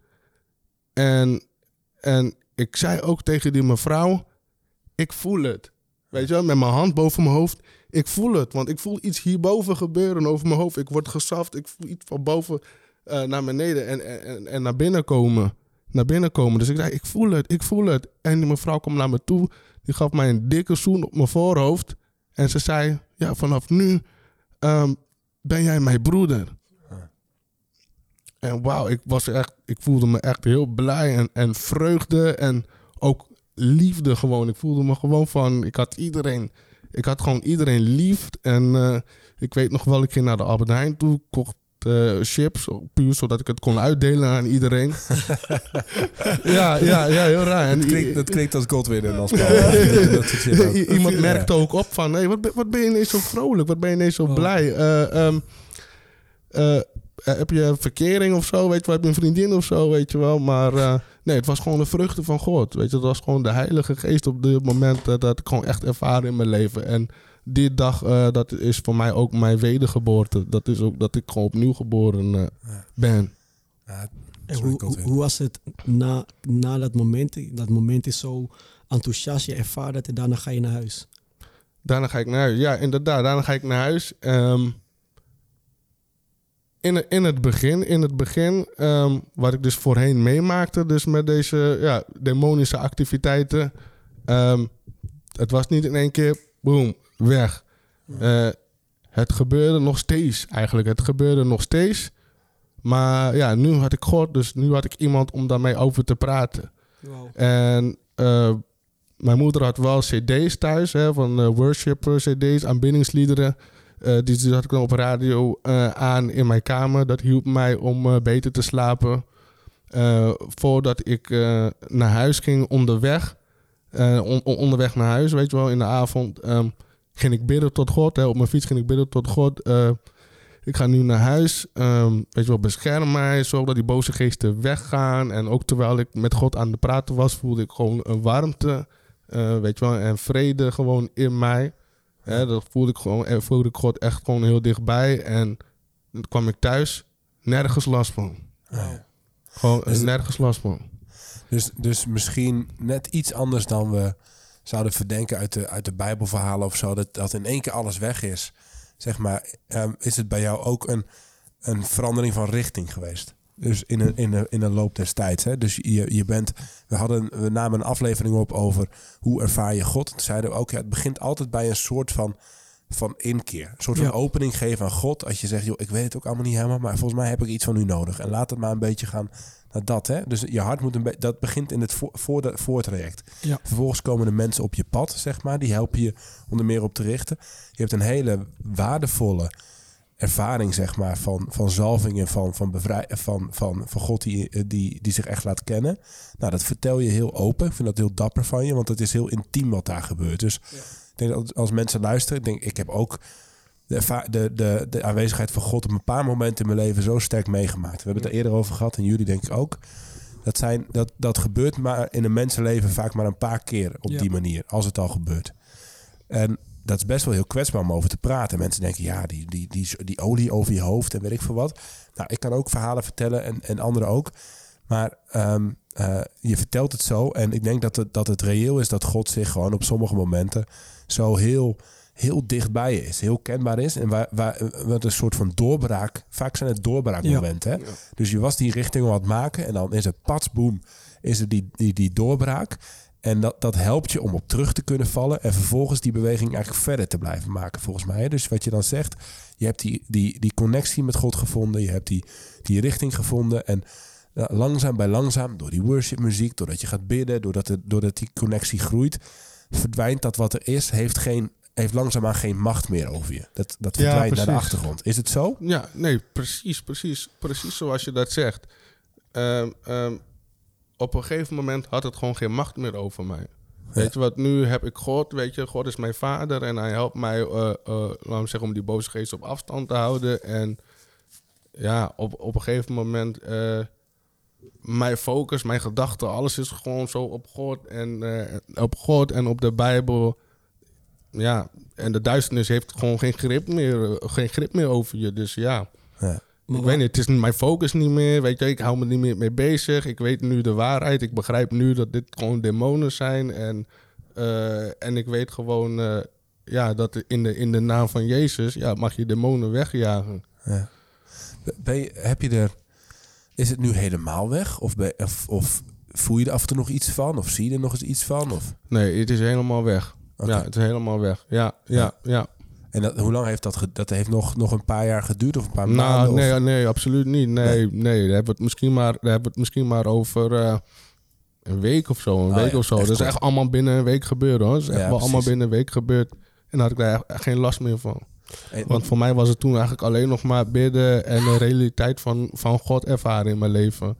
En, en ik zei ook tegen die mevrouw, ik voel het. Weet je wel, met mijn hand boven mijn hoofd. Ik voel het, want ik voel iets hierboven gebeuren over mijn hoofd. Ik word gezaft, ik voel iets van boven eh, naar beneden en, en, en naar binnen komen. Naar binnen komen. Dus ik zei, ik voel het, ik voel het. En die mevrouw kwam naar me toe. Die gaf mij een dikke zoen op mijn voorhoofd. En ze zei, ja, vanaf nu ehm, ben jij mijn broeder. En wauw, ik was echt, ik voelde me echt heel blij en, en vreugde en ook liefde gewoon. Ik voelde me gewoon van, ik had iedereen, ik had gewoon iedereen lief. En eh, ik weet nog wel, ik ging naar de Albert Heijn toe, kocht eh, chips, puur zodat ik het kon uitdelen aan iedereen. ja, ja, ja, heel raar. En dat, klinkt, dat klinkt als Godwin en als Paul. Iemand merkte ook op van, hey, wat, ben, wat ben je ineens zo vrolijk? Wat ben je ineens zo blij? Eh, ehm, eh, heb je een verkering of zo? Weet je wel, heb je een vriendin of zo? Weet je wel. Maar nee, het was gewoon de vruchten van God. Weet je, het was gewoon de Heilige Geest op dit moment dat ik gewoon echt ervaren in mijn leven. En die dag, eh, dat is voor mij ook mijn wedergeboorte. Dat is ook dat ik gewoon opnieuw geboren eh, ben. Ja, En hoe, hoe, Godwin. hoe was het na, na dat moment? Dat moment is zo enthousiast, je ervaart het en daarna ga je naar huis. Daarna ga ik naar huis. Ja, inderdaad. Daarna ga ik naar huis. Ehm, in, het- in het begin, in het begin ehm, wat ik dus voorheen meemaakte, dus met deze ja, demonische activiteiten. ehm, het was niet in één keer, boom, weg. Eh, het gebeurde nog steeds eigenlijk. Het gebeurde nog steeds. Maar ja, nu had ik God, dus nu had ik iemand om daarmee over te praten. En eh, mijn moeder had wel cd's thuis, hè, van eh, worship cd's, aanbiddingsliederen. Die, die had ik dan op radio aan in mijn kamer. Dat hielp mij om beter te slapen. Voordat ik naar huis ging onderweg, on- on- onderweg naar huis, weet je wel, in de avond, ehm, ging ik bidden tot God. Hè. Op mijn fiets ging ik bidden tot God. eh, ik ga nu naar huis. ehm, weet je wel, bescherm mij. Zorg dat die boze geesten weggaan. En ook terwijl ik met God aan het praten was, voelde ik gewoon een warmte. eh, weet je wel, en vrede gewoon in mij. Hè, dat voelde ik gewoon, en voelde ik God echt gewoon heel dichtbij. En toen kwam ik thuis, nergens last van. Gewoon Dus- nergens last van. Dus, dus misschien net iets anders dan we zouden verdenken uit de, uit de Bijbelverhalen of zo. Dat, dat in één keer alles weg is. Zeg maar, ehm, is het bij jou ook een, een verandering van richting geweest? Dus in een, in een, in een loop des tijds. Hè? Dus je, je bent. We, hadden, we namen een aflevering op over hoe ervaar je God. Toen zeiden we ook, ja, het begint altijd bij een soort van, van inkeer. Een soort van Ja. opening geven aan God. Als je zegt, joh, ik weet het ook allemaal niet helemaal, maar volgens mij heb ik iets van u nodig. En laat het maar een beetje gaan dat. Hè? Dus je hart moet een beetje. Dat begint in het voor, voor de, voortraject. Ja. Vervolgens komen de mensen op je pad, zeg maar. Die helpen je om er meer op te richten. Je hebt een hele waardevolle ervaring, zeg maar, van, van zalving en van, van, bevrij, van, van, van God die, die, die zich echt laat kennen. Nou, dat vertel je heel open. Ik vind dat heel dapper van je, want het is heel intiem wat daar gebeurt. Dus Ik denk dat als mensen luisteren, ik denk ik heb ook de, de, de, de aanwezigheid van God op een paar momenten in mijn leven zo sterk meegemaakt. We hebben het er eerder over gehad en jullie denk ik ook. Dat, zijn, dat, dat gebeurt maar in een mensenleven vaak maar een paar keer op Ja. die manier, als het al gebeurt. En dat is best wel heel kwetsbaar om over te praten. Mensen denken, ja, die, die, die, die olie over je hoofd en weet ik veel wat. Nou, ik kan ook verhalen vertellen en, en anderen ook. Maar ehm, eh, je vertelt het zo. En ik denk dat het, dat het reëel is dat God zich gewoon op sommige momenten zo heel, heel dichtbij is. Heel kenbaar is. En waar, waar, wat een soort van doorbraak. Vaak zijn het doorbraakmomenten. Hè? Dus je was die richting aan het maken. En dan is het pats, boem. Is er die, die, die doorbraak. En dat, dat helpt je om op terug te kunnen vallen. En vervolgens die beweging eigenlijk verder te blijven maken, volgens mij. Dus wat je dan zegt, je hebt die, die, die connectie met God gevonden. Je hebt die, die richting gevonden. En ja, langzaam bij langzaam, door die worshipmuziek, doordat je gaat bidden, doordat, het, doordat die connectie groeit, verdwijnt dat wat er is, heeft, geen, heeft langzaamaan geen macht meer over je. Dat, dat Ja, verdwijnt naar de achtergrond. Is het zo? Ja, nee, precies, precies. Precies zoals je dat zegt. Ehm, ehm, op een gegeven moment had het gewoon geen macht meer over mij. Weet je wat, nu heb ik God, weet je, God is mijn vader en hij helpt mij, laten we zeggen, om die boze geest op afstand te houden. En ja, op, op een gegeven moment, eh, mijn focus, mijn gedachten, alles is gewoon zo op God en, op God en op de Bijbel. Ja, en de duisternis heeft gewoon geen grip meer, geen grip meer over je. Dus ja, Ja. Ik weet niet, het is mijn focus niet meer. Weet je, ik hou me niet meer mee bezig. Ik weet nu de waarheid. Ik begrijp nu dat dit gewoon demonen zijn. En, eh, en ik weet gewoon eh, ja, dat in de, in de naam van Jezus ja, mag je demonen wegjagen. Ja. Ben je, heb je er, is het nu helemaal weg? Of, ben, of, of voel je er af en toe nog iets van? Of zie je er nog eens iets van? Of, Nee, het is helemaal weg. Ja, het is helemaal weg. Ja, ja, ja. En dat, hoe lang heeft dat? Dat heeft nog, nog een paar jaar geduurd of een paar Nou, maanden? nee, of- nee, absoluut niet. Nee, nee. daar hebben we het misschien maar, daar hebben we het misschien maar over eh, een week of zo. Een Oh week ja, of zo. Dat is echt allemaal binnen een week gebeurd hoor. Dat is echt Ja, wel allemaal binnen een week gebeurd. En daar had ik daar echt- geen last meer van. Want voor mij was het toen eigenlijk alleen nog maar bidden en de realiteit van, van God ervaren in mijn leven.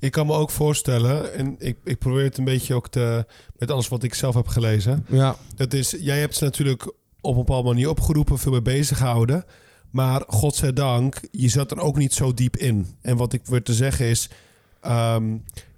Ik kan me ook voorstellen, en ik, ik probeer het een beetje ook te, met alles wat ik zelf heb gelezen. Ja, Dat is, jij hebt ze natuurlijk op een bepaalde manier opgeroepen, veel mee bezig gehouden. Maar godzijdank, je zat er ook niet zo diep in. En wat ik wil te zeggen is, ehm,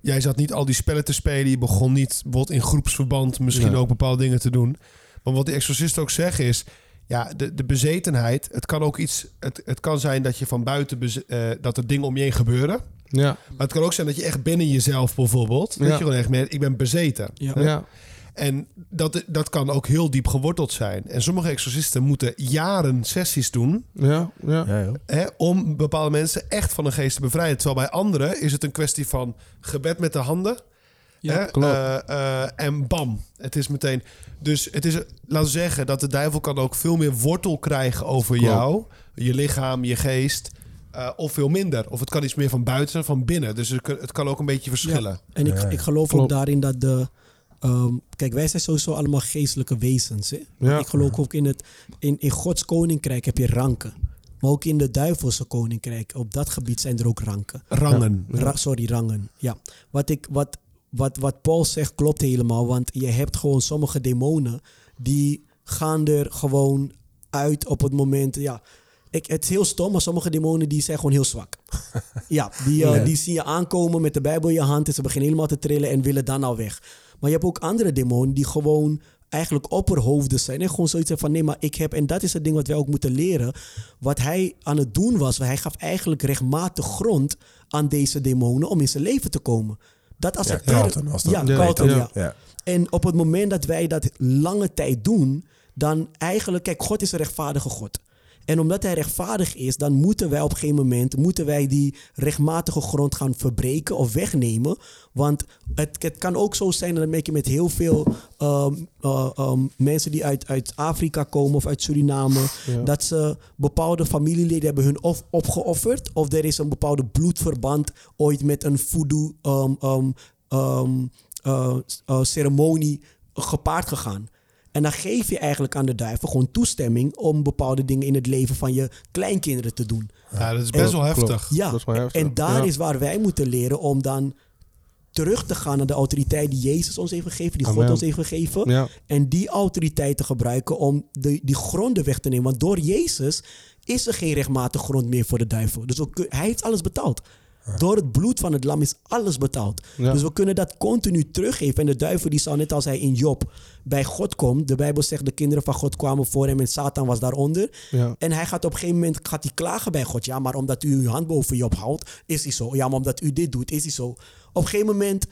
jij zat niet al die spellen te spelen. Je begon niet bijvoorbeeld in groepsverband misschien Nee. ook bepaalde dingen te doen. Maar wat die exorcisten ook zeggen is, ja, de, de bezetenheid, het kan ook iets, het, het kan zijn dat je van buiten, eh, dat er dingen om je heen gebeuren. ja, Maar het kan ook zijn dat je echt binnen jezelf bijvoorbeeld, dat Ja. je gewoon echt merkt, ik ben bezeten. Ja. ja. En dat, dat kan ook heel diep geworteld zijn. En sommige exorcisten moeten jaren sessies doen ja, ja. Hè, om bepaalde mensen echt van een geest te bevrijden. Terwijl bij anderen is het een kwestie van gebed met de handen. Ja, hè, klopt. eh, eh, en bam, het is meteen. Dus het is, laten we zeggen, dat de duivel kan ook veel meer wortel krijgen over Klopt. jou, je lichaam, je geest. eh, of veel minder. Of het kan iets meer van buiten van binnen. Dus het kan, het kan ook een beetje verschillen. En ik, ik geloof ook daarin dat de. ehm, kijk, wij zijn sowieso allemaal geestelijke wezens. Hè? Ja. Ik geloof ook in het. In, in Gods koninkrijk heb je ranken. Maar ook in de duivelse koninkrijk. Op dat gebied zijn er ook ranken. Rangen. Ra- sorry, rangen. Ja. Wat, ik, wat, wat, wat Paul zegt klopt helemaal. Want je hebt gewoon sommige demonen. die gaan er gewoon uit op het moment. Ja. Ik, het is heel stom, maar sommige demonen die zijn gewoon heel zwak. Ja, die, Ja. die zie je aankomen met de Bijbel in je hand en ze beginnen helemaal te trillen en willen dan al weg. Maar je hebt ook andere demonen die gewoon eigenlijk opperhoofden zijn en gewoon zoiets van nee, maar ik heb, en dat is het ding wat wij ook moeten leren, wat hij aan het doen was, hij gaf eigenlijk rechtmatig grond aan deze demonen om in zijn leven te komen. Dat Ja, accepteer Carlton was dat. Ja, Ja, Carlton, ja. ja. Ja. En op het moment dat wij dat lange tijd doen, dan eigenlijk, kijk, God is een rechtvaardige God. En omdat hij rechtvaardig is, dan moeten wij op een gegeven moment moeten wij die rechtmatige grond gaan verbreken of wegnemen. Want het, het kan ook zo zijn, en dat merk je met heel veel ehm, eh, ehm, mensen die uit, uit Afrika komen of uit Suriname, Ja. dat ze bepaalde familieleden hebben hun of opgeofferd. Of er is een bepaalde bloedverband ooit met een voodoo eh, ceremonie gepaard gegaan. En dan geef je eigenlijk aan de duivel gewoon toestemming om bepaalde dingen in het leven van je kleinkinderen te doen. Ja, dat is best wel heftig. Ja, Dat is wel heftig. en daar Ja. is waar wij moeten leren om dan terug te gaan naar de autoriteit die Jezus ons heeft gegeven, die God ons heeft gegeven. Ja. En die autoriteit te gebruiken om de, die gronden weg te nemen. Want door Jezus is er geen rechtmatig grond meer voor de duivel. Dus kun- hij heeft alles betaald. Door het bloed van het lam is alles betaald. Ja. Dus we kunnen dat continu teruggeven. En de duivel die zal net als hij in Job bij God komt. De Bijbel zegt de kinderen van God kwamen voor hem en Satan was daaronder. Ja. En hij gaat op een gegeven moment gaat hij klagen bij God. Ja, maar omdat u uw hand boven Job houdt, is hij zo. Ja, maar omdat u dit doet, is hij zo. Op een gegeven moment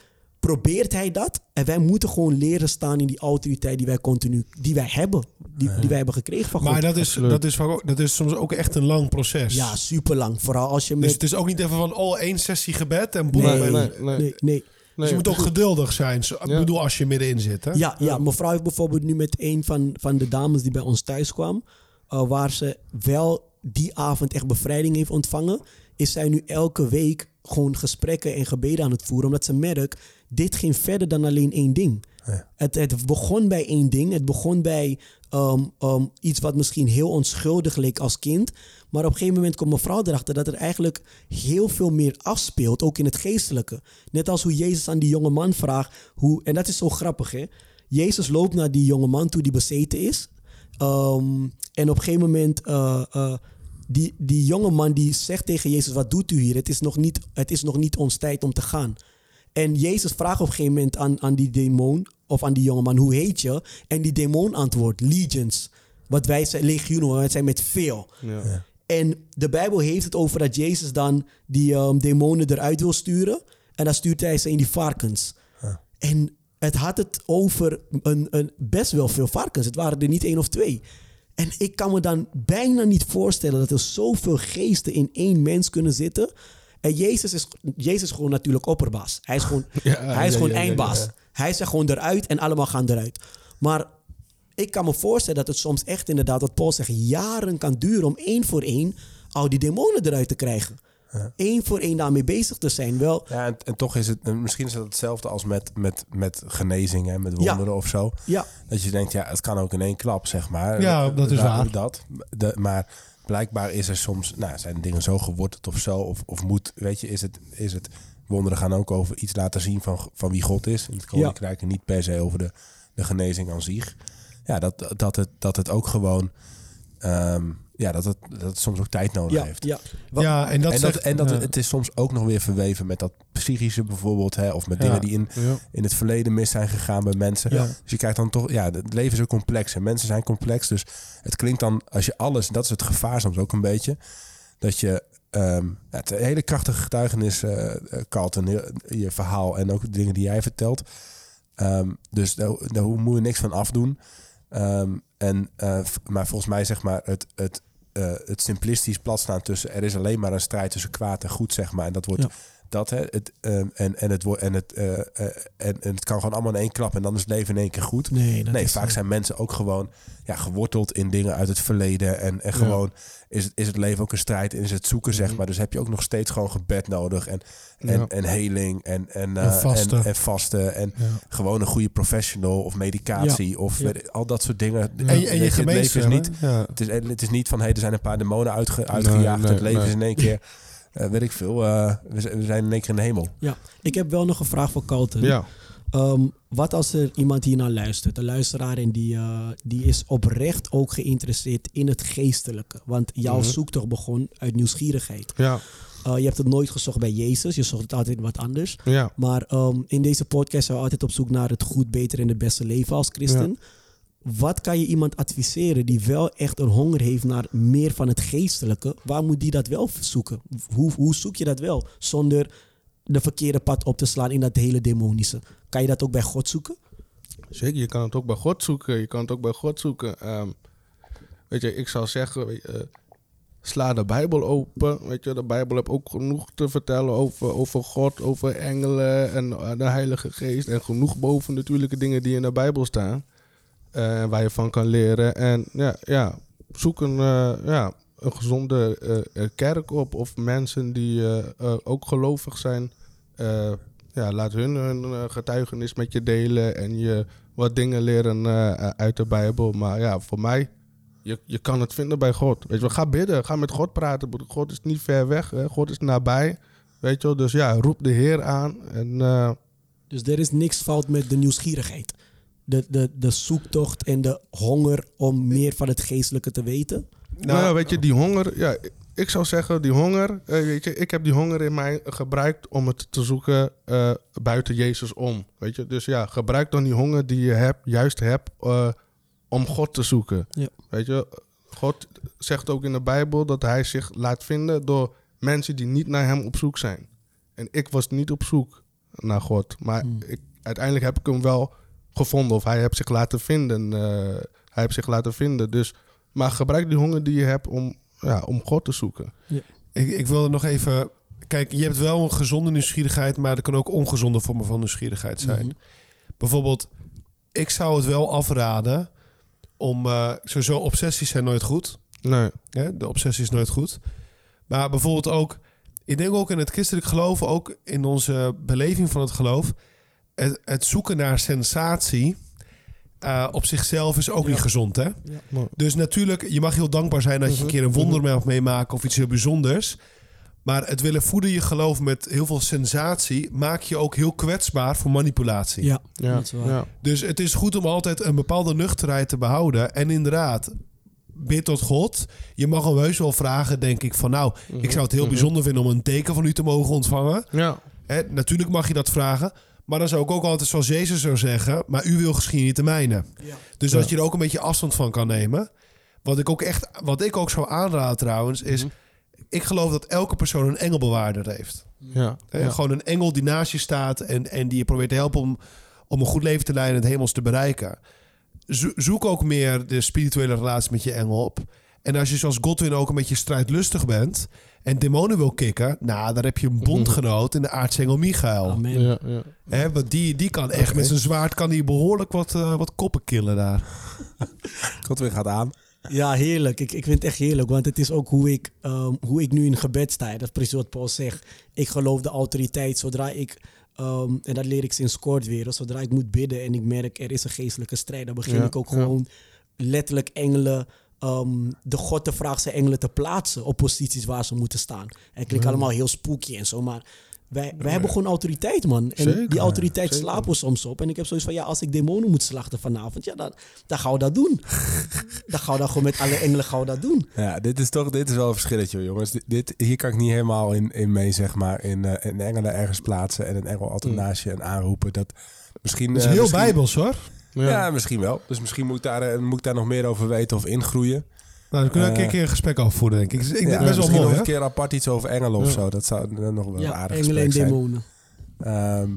probeert hij dat. En wij moeten gewoon leren staan in die autoriteit die wij continu, die wij hebben. Die, die wij hebben gekregen van God. Maar dat is, Absoluut. dat, is, dat is soms ook echt een lang proces. ja, super lang. Vooral als je met... Dus het is ook niet even van, oh, één sessie gebed en boem. nee, ben je. nee, nee, nee. nee. Dus je moet ook geduldig zijn. Zo- Ik Ja. bedoel, als je middenin zit. Hè? Ja, ja, mevrouw heeft bijvoorbeeld nu met een van, van de dames die bij ons thuis kwam, eh, waar ze wel die avond echt bevrijding heeft ontvangen, is zij nu elke week gewoon gesprekken en gebeden aan het voeren, omdat ze merkt, dit ging verder dan alleen één ding. Het, het begon bij één ding. Het begon bij ehm, ehm, iets wat misschien heel onschuldig leek als kind. Maar op een gegeven moment komt mevrouw erachter dat er eigenlijk heel veel meer afspeelt, ook in het geestelijke. Net als hoe Jezus aan die jonge man vraagt, hoe, en dat is zo grappig hè. Jezus loopt naar die jonge man toe die bezeten is. Ehm, en op een gegeven moment, eh, eh, die, die jonge man die zegt tegen Jezus, wat doet u hier? Het is nog niet, het is nog niet ons tijd om te gaan. En Jezus vraagt op een gegeven moment aan, aan die demon, of aan die jongeman, hoe heet je? En die demon antwoordt, legions. Wat wij zijn, legioenen, wij zijn met veel. Ja. En de Bijbel heeft het over dat Jezus dan die ehm, demonen eruit wil sturen. En dan stuurt hij ze in die varkens. En het had het over een, een, best wel veel varkens. Het waren er niet één of twee. En ik kan me dan bijna niet voorstellen dat er zoveel geesten in één mens kunnen zitten. En Jezus is, Jezus is gewoon natuurlijk opperbaas. Hij is gewoon, Ja, hij is ja, gewoon ja, ja, eindbaas. ja. Hij zegt gewoon eruit en allemaal gaan eruit. Maar ik kan me voorstellen dat het soms echt inderdaad, wat Paul zegt, jaren kan duren om één voor één al die demonen eruit te krijgen. Eén voor één daarmee bezig te zijn. Wel, Ja, en, en toch is het, en misschien is het hetzelfde als met, met, met genezing, hè, met wonderen of zo. ja, Dat je denkt, ja, het kan ook in één klap, zeg maar. Ja, dat is Daar- waar. Dat, de, maar blijkbaar is er soms, nou, zijn dingen zo geworteld of zo. Of, of moet, weet je, is het, is het... Wonderen gaan ook over iets laten zien van, van wie God is in het koninkrijk. En niet per se over de, de genezing aan zich. Ja, dat, dat, het, dat het ook gewoon... ehm, ja, dat het, dat het soms ook tijd nodig ja, heeft. ja. Wat- Ja, en dat, en dat, zegt- en dat ja. het is soms ook nog weer verweven met dat psychische bijvoorbeeld. Hè, of met dingen Ja. die in, Ja. in het verleden mis zijn gegaan bij mensen. Ja. Dus je krijgt dan toch, ja, het leven is ook complex en mensen zijn complex. Dus het klinkt dan, als je alles, dat is het gevaar soms ook een beetje, dat je, ehm, ja, het hele krachtige getuigenis, eh eh, Carlton, heel- je verhaal en ook de dingen die jij vertelt. Ehm, dus daar, daar moet je niks van afdoen. Ehm, en, eh, maar volgens mij zeg maar het, het, eh, het simplistisch platstaan tussen, er is alleen maar een strijd tussen kwaad en goed, zeg maar. En dat wordt. Dat, hè, het, ehm, en, en, het, wordt en, het, eh, eh, en, en het kan gewoon allemaal in één klap en dan is het leven in één keer goed. Nee, dat Nee, vaak zijn mensen ook gewoon ja, geworteld in dingen uit het verleden. En, en gewoon is, het, is het leven ook een strijd en is het zoeken, zeg maar. Dus heb je ook nog steeds gewoon gebed nodig. En, en, Ja. en heling en, en, En vasten. En, en vasten. En Ja. gewoon een goede professional of medicatie. Of al dat soort dingen. En, en je het leven is niet, het is, het is niet van, hey, er zijn een paar demonen uitge, uitgejaagd. nee, het leven is in één keer, weet ik veel, eh, we, zijn- in één keer in de hemel. Ja, ik heb wel nog een vraag voor Carlton. Ja. Ehm, wat als er iemand hiernaar luistert, een luisteraar en die, eh, die is oprecht ook geïnteresseerd in het geestelijke? Want jouw Mhm. zoektocht begon uit nieuwsgierigheid. Ja. Eh, je hebt het nooit gezocht bij Jezus, je zocht het altijd in wat anders. Ja. Maar ehm, in deze podcast zijn we altijd op zoek naar het goed, beter en het beste leven als christen. Wat kan je iemand adviseren die wel echt een honger heeft naar meer van het geestelijke? Waar moet die dat wel zoeken? Hoe, hoe zoek je dat wel zonder de verkeerde pad op te slaan in dat hele demonische? Kan je dat ook bij God zoeken? Zeker, je kan het ook bij God zoeken. Je kan het ook bij God zoeken. Ehm, weet je, ik zou zeggen, eh, sla de Bijbel open. Weet je, de Bijbel heeft ook genoeg te vertellen over, over God, over engelen en eh, de Heilige Geest. En genoeg boven natuurlijke dingen die in de Bijbel staan. Eh, waar je van kan leren. En ja, ja zoek een, eh, ja, een gezonde eh, kerk op. Of mensen die ook gelovig zijn. Ja, laat hun hun getuigenis met je delen en je wat dingen leren uit de Bijbel. Maar ja, voor mij, je, je kan het vinden bij God. Weet je, wel, ga bidden, ga met God praten. God is niet ver weg, hè? God is nabij. Weet je wel, dus ja, roep de Heer aan en Dus er is niks fout met de nieuwsgierigheid. De, de, de zoektocht en de honger om meer van het geestelijke te weten. Nou, ja, weet je, die honger, ja, ik zou zeggen, die honger, eh, weet je, ik heb die honger in mij gebruikt om het te zoeken eh, buiten Jezus om. Weet je, dus ja, gebruik dan die honger die je hebt, juist hebt, eh, om God te zoeken. Ja. Weet je, God zegt ook in de Bijbel dat hij zich laat vinden door mensen die niet naar hem op zoek zijn. En ik was niet op zoek naar God, maar Hmm. ik, uiteindelijk heb ik hem wel gevonden of hij heeft zich laten vinden. eh, hij heeft zich laten vinden, dus maar gebruik die honger die je hebt om, ja, om God te zoeken. Ik, ik wilde nog even... Kijk, je hebt wel een gezonde nieuwsgierigheid... maar er kan ook ongezonde vormen van nieuwsgierigheid zijn. Mhm. Bijvoorbeeld, ik zou het wel afraden... om... eh sowieso, obsessies zijn nooit goed. Nee. Hè? De obsessie is nooit goed. Maar bijvoorbeeld ook... Ik denk ook in het christelijk geloof... ook in onze beleving van het geloof... het, het zoeken naar sensatie... eh, op zichzelf is ook Ja. niet gezond, hè? Dus natuurlijk, je mag heel dankbaar zijn dat je een keer een wonder mee mag meemaken of iets heel bijzonders. Maar het willen voeden je geloof met heel veel sensatie maak je ook heel kwetsbaar voor manipulatie. Ja, Ja, dat is waar. ja. Dus het is goed om altijd een bepaalde nuchterheid te behouden. En inderdaad, bid tot God. Je mag hem heus wel vragen, denk ik, van nou, ik zou het heel bijzonder vinden om een teken van u te mogen ontvangen. Ja. Hè, natuurlijk mag je dat vragen. Maar dan zou ik ook altijd zoals Jezus zou zeggen, maar u wil geschieden niet de mijne. Ja. Dus dat je er ook een beetje afstand van kan nemen. Wat ik ook echt, wat ik ook zou aanraden trouwens, is... Ik geloof dat elke persoon een engelbewaarder heeft. Ja. Ja. Gewoon een engel die naast je staat en, en die je probeert te helpen om, om een goed leven te leiden en het hemels te bereiken. Zo- zoek ook meer de spirituele relatie met je engel op. En als je zoals Godwin ook een beetje strijdlustig bent en demonen wil kicken, nou, dan heb je een bondgenoot in de aartsengel Michael. Amen. Ja, ja. Hè, want die, die kan echt met zijn zwaard kan die behoorlijk wat, eh, wat koppen killen daar. God weer gaat aan. Ja, heerlijk. Ik, ik vind het echt heerlijk, want het is ook hoe ik, ehm, hoe ik nu in gebed sta. Dat is precies wat Paul zegt. Ik geloof de autoriteit zodra ik, ehm, en dat leer ik sinds kort weer, zodra ik moet bidden en ik merk er is een geestelijke strijd, dan begin Ja, ik ook ja. gewoon letterlijk engelen, ehm, de God te vragen zijn engelen te plaatsen op posities waar ze moeten staan. En het klinkt allemaal heel spooky en zo, maar wij, wij hebben gewoon autoriteit, man. En Zeker, die autoriteit zeker. slapen we soms op. En ik heb zoiets van, ja, als ik demonen moet slachten vanavond, ja, dan, dan gaan we dat doen. dan gaan we dat gewoon met alle engelen gaan we dat doen. Ja, dit is toch dit is wel een verschilletje, jongens. Dit, dit- hier kan ik niet helemaal in, in mee, zeg maar. In, eh in engelen ergens plaatsen en een engel altijd naast je en aanroepen. Dat misschien. Dat is eh, heel misschien- bijbels hoor. Ja. misschien wel. Dus misschien moet ik, daar, eh, moet ik daar nog meer over weten of ingroeien. Nou, dan kunnen we een Eh, keer een gesprek over voeren, denk ik. Ik denk Ja, best wel mooi, nog hè? een keer apart iets over engelen of Ja. zo. Dat zou dan nog wel een Ja, aardig engelen zijn. demonen. Ehm,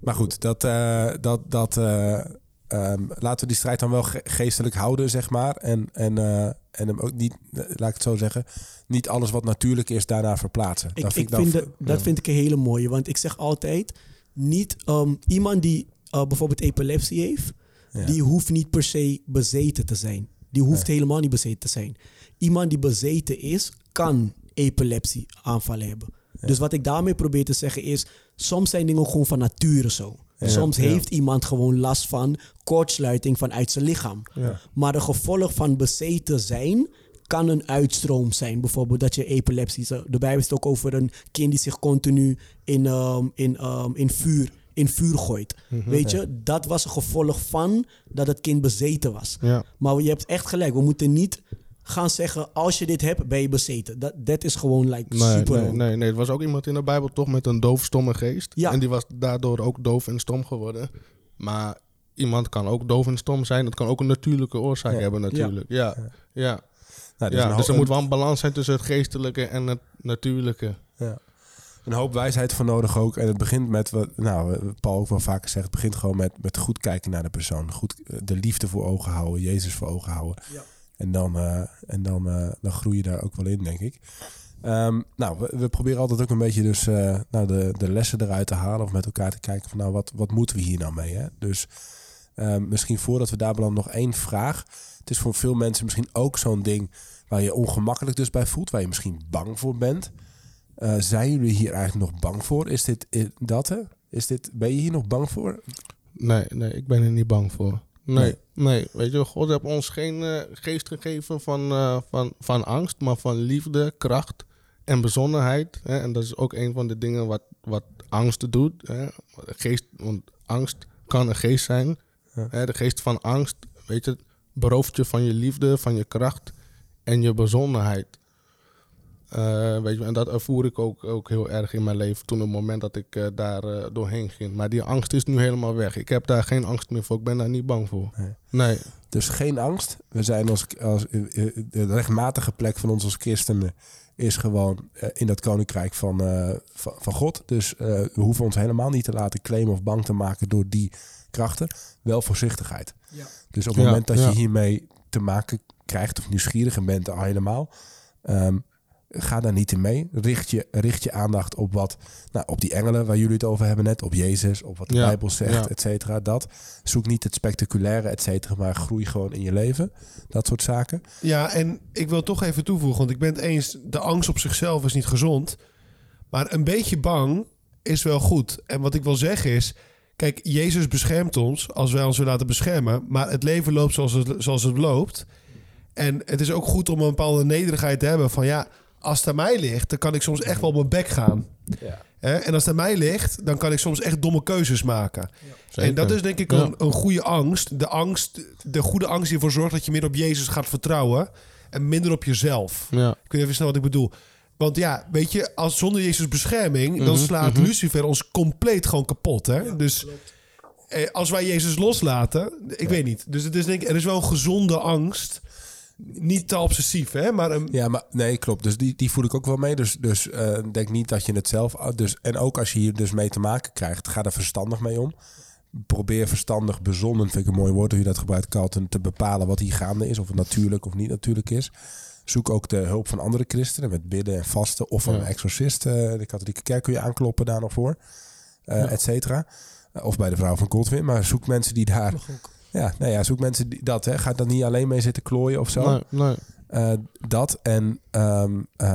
maar goed, dat, eh, dat, dat, eh, ehm, laten we die strijd dan wel ge- geestelijk houden, zeg maar. En, en, eh, en hem ook niet, eh, laat ik het zo zeggen, niet alles wat natuurlijk is daarna verplaatsen. Ik, dat ik dan vind dat, vind ik een hele mooie. Want ik zeg altijd, niet ehm, iemand die eh, bijvoorbeeld epilepsie heeft, Ja. die hoeft niet per se bezeten te zijn. Die hoeft helemaal niet bezeten te zijn. Iemand die bezeten is, kan epilepsie aanvallen hebben. Dus wat ik daarmee probeer te zeggen is, soms zijn dingen gewoon van nature zo. Soms heeft iemand gewoon last van kortsluiting vanuit zijn lichaam. Maar de gevolg van bezeten zijn kan een uitstroom zijn. Bijvoorbeeld dat je epilepsie... De Bijbel is het ook over een kind die zich continu in, ehm, in, ehm, in, vuur, in vuur gooit. Weet je, dat was een gevolg van dat het kind bezeten was. Ja. Maar je hebt echt gelijk. We moeten niet gaan zeggen, als je dit hebt, ben je bezeten. Dat, dat is gewoon like, Nee, super nee, nee, nee. Er was ook iemand in de Bijbel toch met een doofstomme geest. Ja. En die was daardoor ook doof en stom geworden. Maar iemand kan ook doof en stom zijn. Dat kan ook een natuurlijke oorzaak Ja. hebben natuurlijk. Ja, ja. Nou, ja. een dus er moet wel een balans zijn tussen het geestelijke en het natuurlijke. Een hoop wijsheid voor nodig ook. En het begint met, wat nou, wat Paul ook wel vaker zegt, het begint gewoon met, met goed kijken naar de persoon. Goed eh, de liefde voor ogen houden, Jezus voor ogen houden. Ja. En dan, eh, en dan, eh, dan groei je daar ook wel in, denk ik. Ehm, nou, we, we proberen altijd ook een beetje dus, eh, nou, de, de lessen eruit te halen. Of met elkaar te kijken van, nou, wat, wat moeten we hier nou mee? Hè? Dus ehm, misschien voordat we daar belanden nog één vraag. Het is voor veel mensen misschien ook zo'n ding waar je ongemakkelijk dus bij voelt. Waar je misschien bang voor bent. Eh, zijn jullie hier eigenlijk nog bang voor? Is dit i- dat hè? Is dit, ben je hier nog bang voor? Nee, nee, ik ben er niet bang voor. Nee, Nee. nee. Weet je, God heeft ons geen eh, geest gegeven van, eh, van, van angst, maar van liefde, kracht en bezonnenheid. Hè, en dat is ook een van de dingen wat, wat angst doet. Hè. Geest, want angst kan een geest zijn. Ja. Hè, de geest van angst, weet je, berooft je van je liefde, van je kracht en je bezonnenheid. Eh, weet je, en dat ervoer ik ook, ook heel erg in mijn leven toen op het moment dat ik eh, daar eh, doorheen ging. Maar die angst is nu helemaal weg. Ik heb daar geen angst meer voor. Ik ben daar niet bang voor. Nee. Nee. Dus geen angst. We zijn als, als de rechtmatige plek van ons als christenen is gewoon in dat koninkrijk van, eh, van, van God. Dus eh, we hoeven ons helemaal niet te laten claimen of bang te maken door die krachten. Wel voorzichtigheid. Ja. Dus op het Ja, moment dat ja. je hiermee te maken krijgt of nieuwsgierig en bent al helemaal, ehm, ga daar niet in mee. Richt je, richt je aandacht op wat, nou, op die engelen waar jullie het over hebben net, op Jezus, op wat de Ja, Bijbel zegt, ja. et cetera. Dat. Zoek niet het spectaculaire, et cetera, maar groei gewoon in je leven. Dat soort zaken. Ja, en ik wil toch even toevoegen, want ik ben het eens, de angst op zichzelf is niet gezond. Maar een beetje bang is wel goed. En wat ik wil zeggen is, kijk, Jezus beschermt ons als wij ons willen laten beschermen. Maar het leven loopt zoals het, zoals het loopt. En het is ook goed om een bepaalde nederigheid te hebben van ja, als het aan mij ligt, dan kan ik soms echt wel op mijn bek gaan. Ja. Hè? En als het aan mij ligt, dan kan ik soms echt domme keuzes maken. Zeker. En dat is denk ik Ja. een, een goede angst. De angst, de goede angst die ervoor zorgt dat je meer op Jezus gaat vertrouwen en minder op jezelf. Ja. Ik weet even snel wat ik bedoel. Want ja, weet je, als zonder Jezus bescherming, dan Mhm, slaat mhm. Lucifer ons compleet gewoon kapot. Hè? dus eh, als wij Jezus loslaten, ik weet niet. Dus het is denk ik, er is wel een gezonde angst. Niet te obsessief, hè? Maar een, Ja, maar nee, klopt. Dus die, die voel ik ook wel mee. Dus, dus eh, denk niet dat je het zelf. Dus, en ook als je hier dus mee te maken krijgt, ga er verstandig mee om. Probeer verstandig, bezonnen, vind ik een mooi woord hoe je dat gebruikt, Carlton, te bepalen wat hier gaande is. Of het natuurlijk of niet natuurlijk is. Zoek ook de hulp van andere christenen met bidden en vasten. Of van Ja. een exorcist. eh, de katholieke kerk kun je aankloppen daar nog voor. Ja. Et cetera. Of bij de vrouw van Godwin. Maar zoek mensen die daar. Ja, nou ja, zoek mensen die dat. Hè. Ga er niet alleen mee zitten klooien of zo. Nee, nee. Eh, dat en ehm, eh,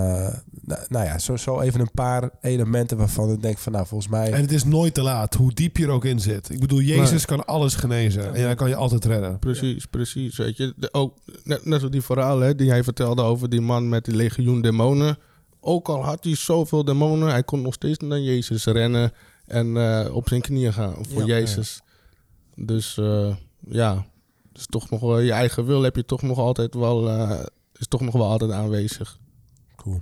nou, nou ja, zo, zo even een paar elementen waarvan ik denk van nou volgens mij. en het is nooit te laat, hoe diep je er ook in zit. Ik bedoel, Jezus Nee. kan alles genezen. En hij kan je altijd redden. Precies, precies. Weet je, de, ook, net, net zoals die verhaal hè, die hij vertelde over die man met die legioen demonen. Ook al had hij zoveel demonen, hij kon nog steeds naar Jezus rennen en eh, op zijn knieën gaan voor Ja. Jezus. Dus eh, ja, dus toch nog je eigen wil heb je toch nog altijd wel, eh, is toch nog wel altijd aanwezig. Cool.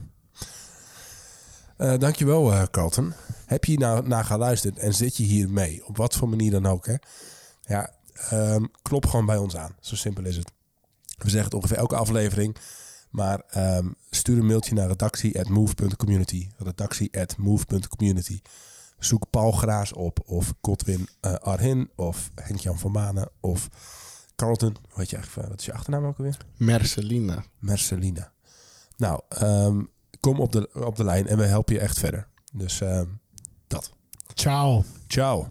Eh, dankjewel, eh Carlton. Heb je nou naar geluisterd en zit je hier mee? Op wat voor manier dan ook, hè? Ja, ehm, klop gewoon bij ons aan. Zo simpel is het. We zeggen het ongeveer elke aflevering. Maar ehm, stuur een mailtje naar redactie.move.community. Redactie.move.community. Zoek Paul Graas op. Of Godwin eh, Arhin. Of Henk-Jan van Manen. Of Carlton. Weet je eigenlijk, eh, wat is je achternaam ook alweer? Mercelina. Mercelina. Nou, ehm, kom op de, op de lijn en we helpen je echt verder. Dus ehm, dat. Ciao. Ciao.